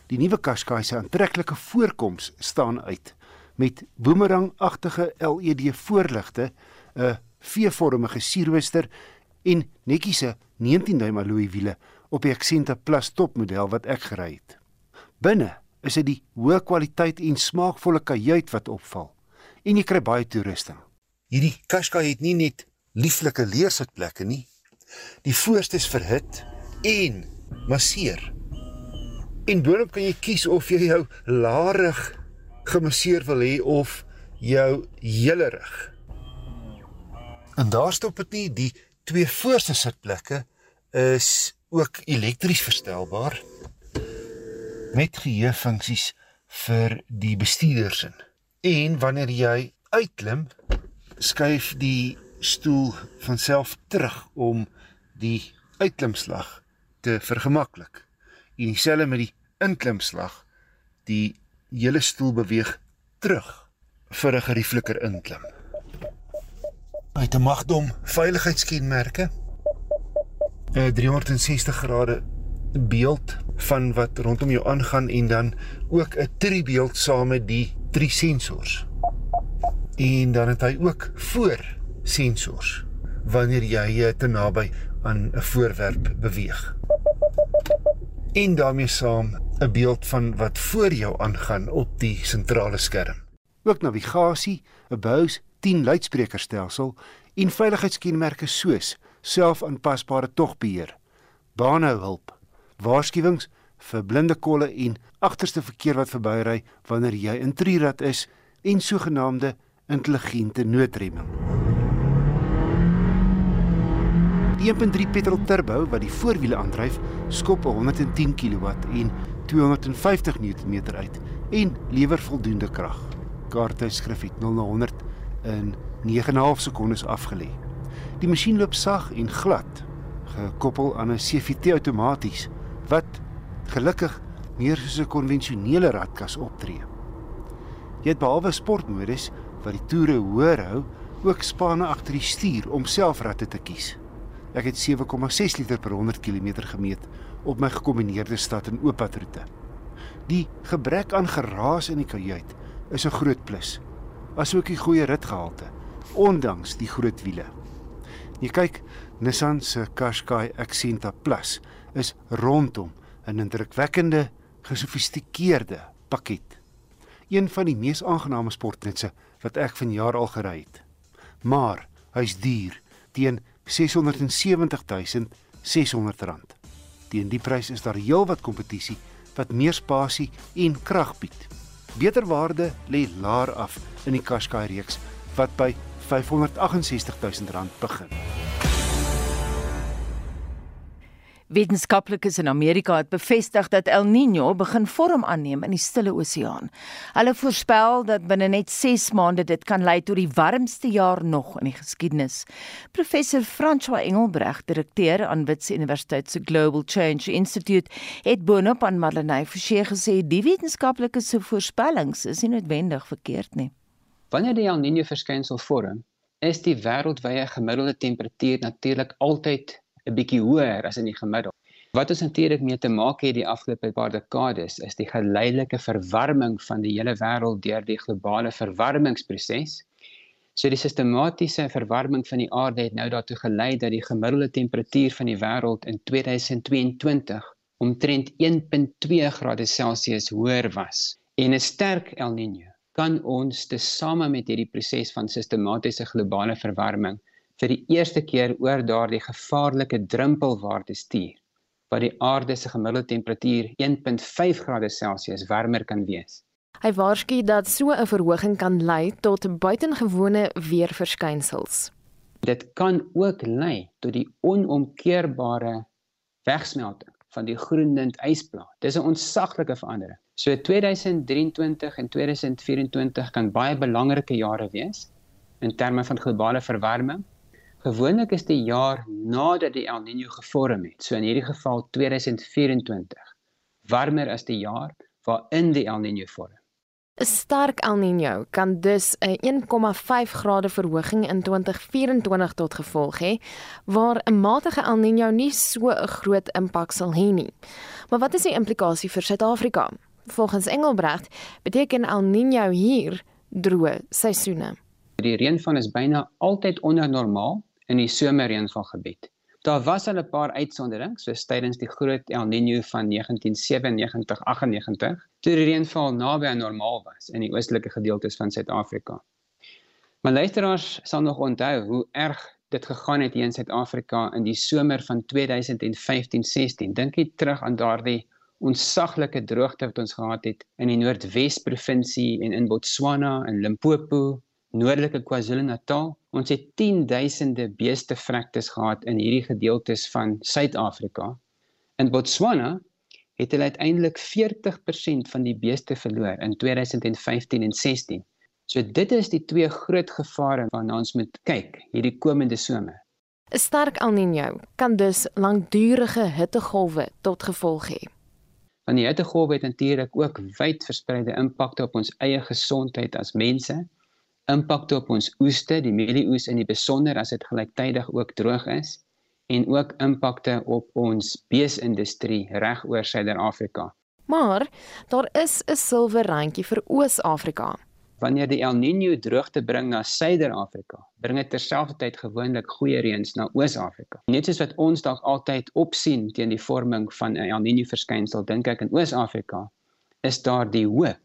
[SPEAKER 16] Die nuwe Qashqai se aantreklike voorkoms staan uit met boomerangagtige LED voorligte, 'n V-vormige sierrooster en netjiese 19 duim alloy wiele op die Accenta Plus topmodel wat ek gery het. Binne is dit die hoë kwaliteit en smaakvolle kajuit wat opval en jy kry baie toerusting. Hierdie Qashqai het nie net lieflike leersitplekke nie. Die voorste is verhit en masseer. En boonop kan jy kies of jy jou larig gemasseer wil hê of jou hele rug. En daar stop dit nie, die twee voorste sitplekke is ook elektries verstelbaar met geheuefunksies vir die bestuurders in. En wanneer jy uitklim, skuif die stoel van self terug om die uitklimslag te vergemaklik. En dieselfde met die inklimslag. Die hele stoel beweeg terug vir 'n geriefliker inklim. Het 'n magdom veiligheidskenmerke. 'n 360 grade beeld van wat rondom jou aangaan en dan ook 'n tribeeld saam met die drie sensors. En dan het hy ook voor sensors wanneer jy te naby aan 'n voorwerp beweeg. En daarmee saam 'n beeld van wat voor jou aangaan op die sentrale skerm. Ook navigasie, 'n Bose 10 luidsprekerstelsel en veiligheidskenmerke soos selfaanpasbare togbeheer, banehulp, waarskuwings vir blinde kolle en agterste verkeer wat verbyry wanneer jy in trirad is en sogenaamde intelligente noodremming. Die 1.3 petrol turbo wat die voorwiele aandryf, skop 110 kW en 250 Nm uit en lewer voldoende krag. Kaarte skrif het 0 na 100 in 9.5 sekondes afgelê. Die masjien loop sag en glad, gekoppel aan 'n CVT outomaties wat gelukkig meer soos 'n konvensionele radkas optree. Jy het behalwe sportmodus wat die toere hoër hou, ook spanne agter die stuur om selfratte te kies. Ek het 7,6 liter per 100 km gemeet op my gekombineerde stad en ooppadroete. Die gebrek aan geraas in die kajuit is 'n groot plus. Asook die goeie ritgehalte, ondanks die groot wiele. Jy kyk, Nissan se Qashqai Accenta Plus is rondom 'n indrukwekkende, gesofistikeerde pakket. Een van die mees aangename sportnutse wat ek vanjaar al gery het. Maar hy's duur teen 670600 rand. Teen die prys is daar heelwat kompetisie wat meer spasie en krag bied. Beter waarde lê laer af in die Qashqai reeks wat by 568000 rand begin.
[SPEAKER 2] Wetenskaplikes in Amerika het bevestig dat El Niño begin vorm aanneem in die Stille Oseaan. Hulle voorspel dat binne net 6 maande dit kan lei tot die warmste jaar nog in die geskiedenis. Professor François Engelbreg, direkteur aan Wits Universiteit se Global Change Institute, het boonop aan Marlenae Forsie gesê die wetenskaplikes se voorspellings is nie noodwendig verkeerd nie.
[SPEAKER 3] Wanneer die El Niño verskynsel vorm, is die wêreldwye gemiddelde temperatuur natuurlik altyd 'n bietjie hoër as in die gemiddeld. Wat ons natuurlik mee te maak het die afgelope paar dekades is die geleidelike verwarming van die hele wêreld deur die globale verwarmingsproses. So die sistematiese verwarming van die aarde het nou daartoe gelei dat die gemiddelde temperatuur van die wêreld in 2022 omtrent 1.2 grade Celsius hoër was. En 'n sterk El Niño kan ons tesame met hierdie proses van sistematiese globale verwarming vir die eerste keer oor daardie gevaarlike drempelwaarde stuur wat die aarde se gemiddelde temperatuur 1.5 grade Celsius warmer kan wees.
[SPEAKER 17] Hy waarsku dat so 'n verhoging kan lei tot buitengewone weerverskynsels.
[SPEAKER 3] Dit kan ook lei tot die onomkeerbare wegsmelting van die Groenland ysplaat. Dis 'n ontsaglike verandering. So 2023 en 2024 kan baie belangrike jare wees in terme van globale verwarming. Gewoonlik is die jaar nadat die El Niño gevorm het, so in hierdie geval 2024, warmer as die jaar waarin die El Niño vorm.
[SPEAKER 17] 'n Sterk El Niño kan dus 'n 1,5 grade verhoging in 2024 tot gevolg hê, waar 'n matige El Niño nie so 'n groot impak sal hê nie. Maar wat is die implikasie vir Suid-Afrika? Volgens Engelbregt beteken El Niño hier droë seisoene.
[SPEAKER 3] Die reënval is byna altyd onder normaal in die somerreënvalgebied. Daar was al 'n paar uitsonderings, soos tydens die groot El Niño van 1997-98, toe die reënval naby aan normaal was in die oostelike gedeeltes van Suid-Afrika. Maar luisteraars sal nog onthou hoe erg dit gegaan het hier in Suid-Afrika in die somer van 2015-16. Dink jy terug aan daardie onsaglike droogte wat ons gehad het in die Noordwes provinsie en in Botswana en Limpopo, noordelike KwaZulu-Natal. Ons het 10000de beestevrektes gehad in hierdie gedeeltes van Suid-Afrika. In Botswana het hulle uiteindelik 40% van die beeste verloor in 2015 en 16. So dit is die twee groot gevare waarna ons moet kyk hierdie komende somer.
[SPEAKER 17] 'n Sterk El Niño kan dus langdurige hittegolwe tot gevolg hê.
[SPEAKER 3] Want die hittegolwe het natuurlik ook wyd verspreide impakte op ons eie gesondheid as mense, impakte op ons oeste, die mielieoes in die besonder as dit gelyktydig ook droog is en ook impakte op ons beesindustrie reg oor Suider-Afrika.
[SPEAKER 17] Maar daar is 'n silwer randjie vir Oos-Afrika.
[SPEAKER 3] Wanneer die El Niño droogte bring na Suider-Afrika, bring dit terselfdertyd gewoonlik goeie reëns na Oos-Afrika. Net soos wat ons dalk altyd opsien teen die vorming van 'n El Niño verskynsel, dink ek in Oos-Afrika is daar die hoop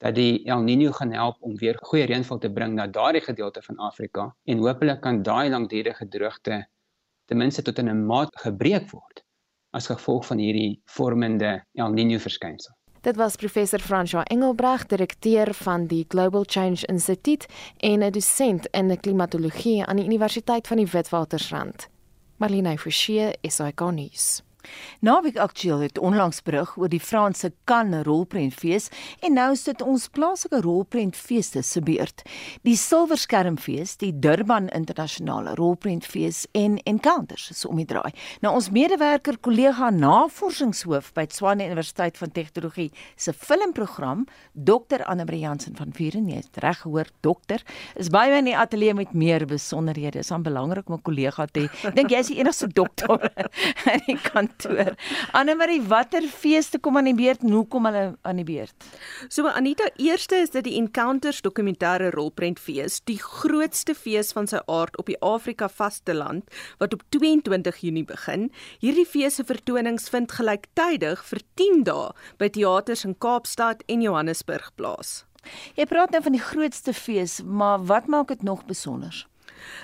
[SPEAKER 3] dat die El Niño gaan help om weer goeie reënval te bring na daardie gedeelte van Afrika en hopelik kan daai langdurige droogte ten minste tot 'n maat gebreek word as gevolg van hierdie vormende El Niño verskynsel.
[SPEAKER 17] Dit was professor François Engelbreg, direkteur van die Global Change Institute en 'n dosent in klimatologie aan die Universiteit van die Witwatersrand. Marlene Forsie, SAK nuus.
[SPEAKER 2] Naweek Aktueel het onlangs berig oor die Franse Cannes rolprentfees en nou is dit ons plaaslike rolprentfeeste se beurt. Die Silverskermfees, die Durban Internasionale Rolprentfees en Encounters is om die draai. Nou ons medewerker kollega navorsingshoof by Tshwane Universiteit van Tegnologie se filmprogram, Dr Anne Marie Jansen van Vuren, jy het reg gehoor, dokter, is by my in die ateljee met meer besonderhede. Dit is aan belangrik om 'n kollega te hê. Dink jy is die enigste dokter in die kantoor. Anne Marie, watter feeste kom aan die beurt en hoe kom hulle aan die beurt?
[SPEAKER 18] So Anita, eerste is dit die Encounters dokumentêre rolprentfees, die grootste fees van sy aard op die Afrika vasteland wat op 22 Junie begin. Hierdie fees se vertonings vind gelyktydig vir 10 dae by teaters in Kaapstad en Johannesburg plaas.
[SPEAKER 2] Jy praat nou van die grootste fees, maar wat maak dit nog besonder?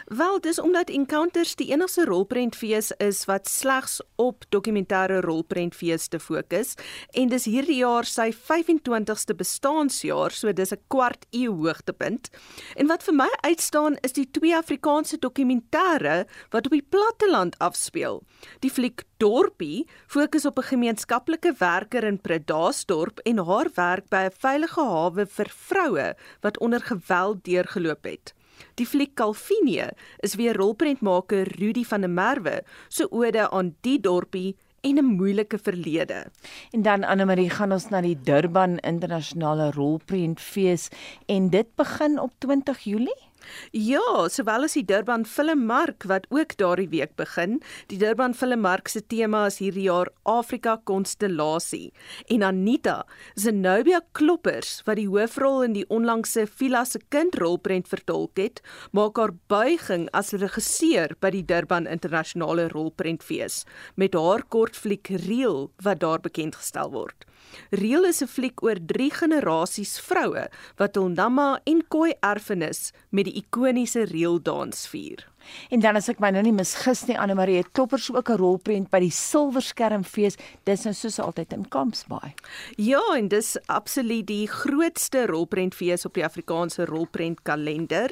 [SPEAKER 18] Wel, dis omdat Encounters die enigste rolprentfees is wat slegs op dokumentêre rolprentfeeste fokus en dis hierdie jaar sy 25ste bestaanjaar, so dis 'n kwart eeu hoogtepunt. En wat vir my uitstaan is die twee Afrikaanse dokumentêre wat op die platteland afspeel. Die fliek Dorpie fokus op 'n gemeenskaplike werker in Predasdorp en haar werk by 'n veilige hawe vir vroue wat onder geweld deurgeloop het. Die fliek Calvinie is weer rolprentmaker Rudy van der Merwe se so ode aan die dorpie en 'n moeilike verlede.
[SPEAKER 2] En dan Anne Marie gaan ons na die Durban Internasionale Rolprentfees en dit begin op 20 Julie.
[SPEAKER 18] Ja, sowel as die Durban Filmmark wat ook daardie week begin. Die Durban Filmmark se tema is hierdie jaar Afrika Konstellasie. En Anita Zenobia Kloppers wat die hoofrol in die onlangse Vila se kind rolprent vertolk het, maak haar buiging as regisseur by die Durban Internasionale Rolprentfees met haar kortfliek Reel wat daar bekend gestel word. Reel is 'n fliek oor drie generasies vroue wat hul namma en koi erfenis met die ikoniese reeldans vier.
[SPEAKER 2] En dan as ek my nou nie misgis nie, Anne Marie Toppers ook 'n rolprent by die Silverskermfees. Dis nou soos altyd in Kampsbaai.
[SPEAKER 18] Ja, en dis absoluut die grootste rolprentfees op die Afrikaanse rolprentkalender.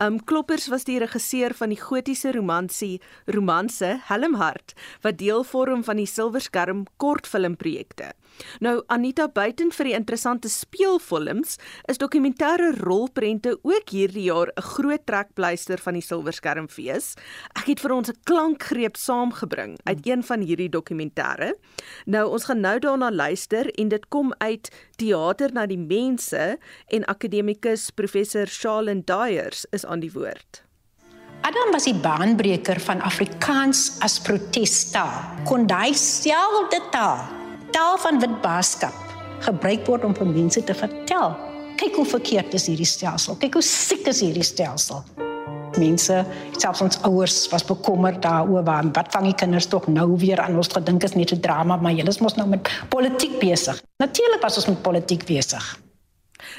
[SPEAKER 18] Um Kloppers was die regisseur van die gotiese romansie Romanse Helmhart wat deel vorm van die Silverskerm kortfilmprojekte. Nou Anita buiten vir die interessante speelfilms is dokumentêre rolprente ook hierdie jaar 'n groot trekpleister van die Silverskermfees. Ek het vir ons 'n klankgreep saamgebring uit een van hierdie dokumentêre. Nou ons gaan nou daarna luister en dit kom uit Theater na die Mense en akademikus professor Charlene Dyers is aan die woord.
[SPEAKER 19] Adam was die baanbreker van Afrikaans as protestaal. Kon hy selfde taal taal van wit baaskap gebruik word om vir mense te vertel. Kyk hoe verkeerd is hierdie stelsel. Kyk hoe siek is hierdie stelsel. Mense, selfs ons ouers was bekommerd daaroor waar wat vang die kinders tog nou weer aan ons gedink is net 'n drama, maar julle is mos nou met politiek besig. Natuurlik was ons met politiek besig.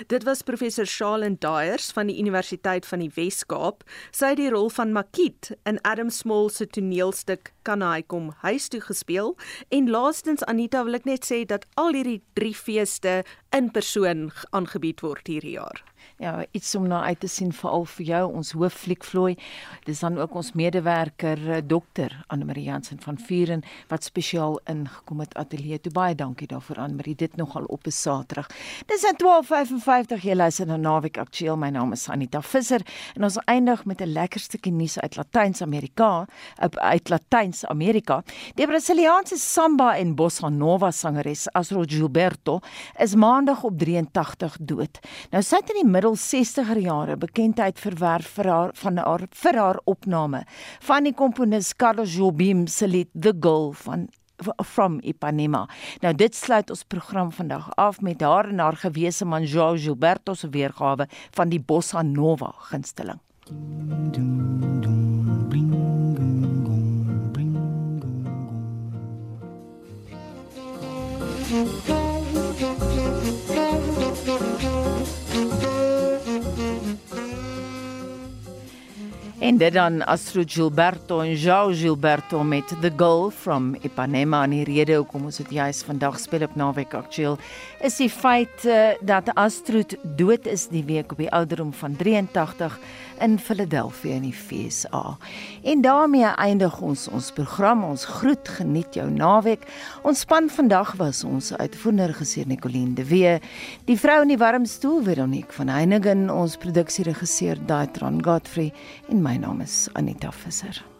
[SPEAKER 18] Dit was professor Charlene Dyers van die Universiteit van die Wes-Kaap. Sy het die rol van Makiet in Adam Small se toneelstuk Kan hy kom huis toe gespeel en laastens Anita wil ek net sê dat al hierdie drie feeste in persoon aangebied word hierdie jaar
[SPEAKER 2] ja, iets om na uit te sien veral vir jou ons hooffliekvloei. Dis dan ook ons medewerker eh, dokter Anne Marie Jansen van Vuren wat spesiaal ingekom het ateljee. Toe baie dankie daarvoor Anne Marie. Dit nogal op 'n Saterdag. Dis aan 12:55 jy luister na Naweek Aktueel. My naam is Anita Visser en ons eindig met 'n lekker stukkie nuus uit Latyns-Amerika, uit Latyns-Amerika. Die Brasiliaanse samba en bossa nova sangeres Astro Gilberto is maandag op 83 dood. Nou sy het in die middel 60er jare bekendheid verwerf vir haar van haar vir haar opname van die komponis Carlos Jobim se lied The Girl van from Ipanema. Nou dit sluit ons program vandag af met haar en haar gewese man João Gilberto se weergawe van die bossa nova gunsteling. Dum, dum, En dit dan Astro Gilberto en João Gilberto met The Girl from Ipanema. En die rede hoekom ons dit juis vandag speel op Naweek Aktueel is die feit uh, dat Astro dood is die week op die ouderdom van 83 in Philadelphia in die FSA. En daarmee eindig ons ons program. Ons groet geniet jou naweek. Ons span vandag was ons uitvoerende regisseur Nicoline de Wee, die vrou in die warm stoel Veronique van Heiningen, ons produksieregisseur Daitron Godfrey en my naam is Anita Visser.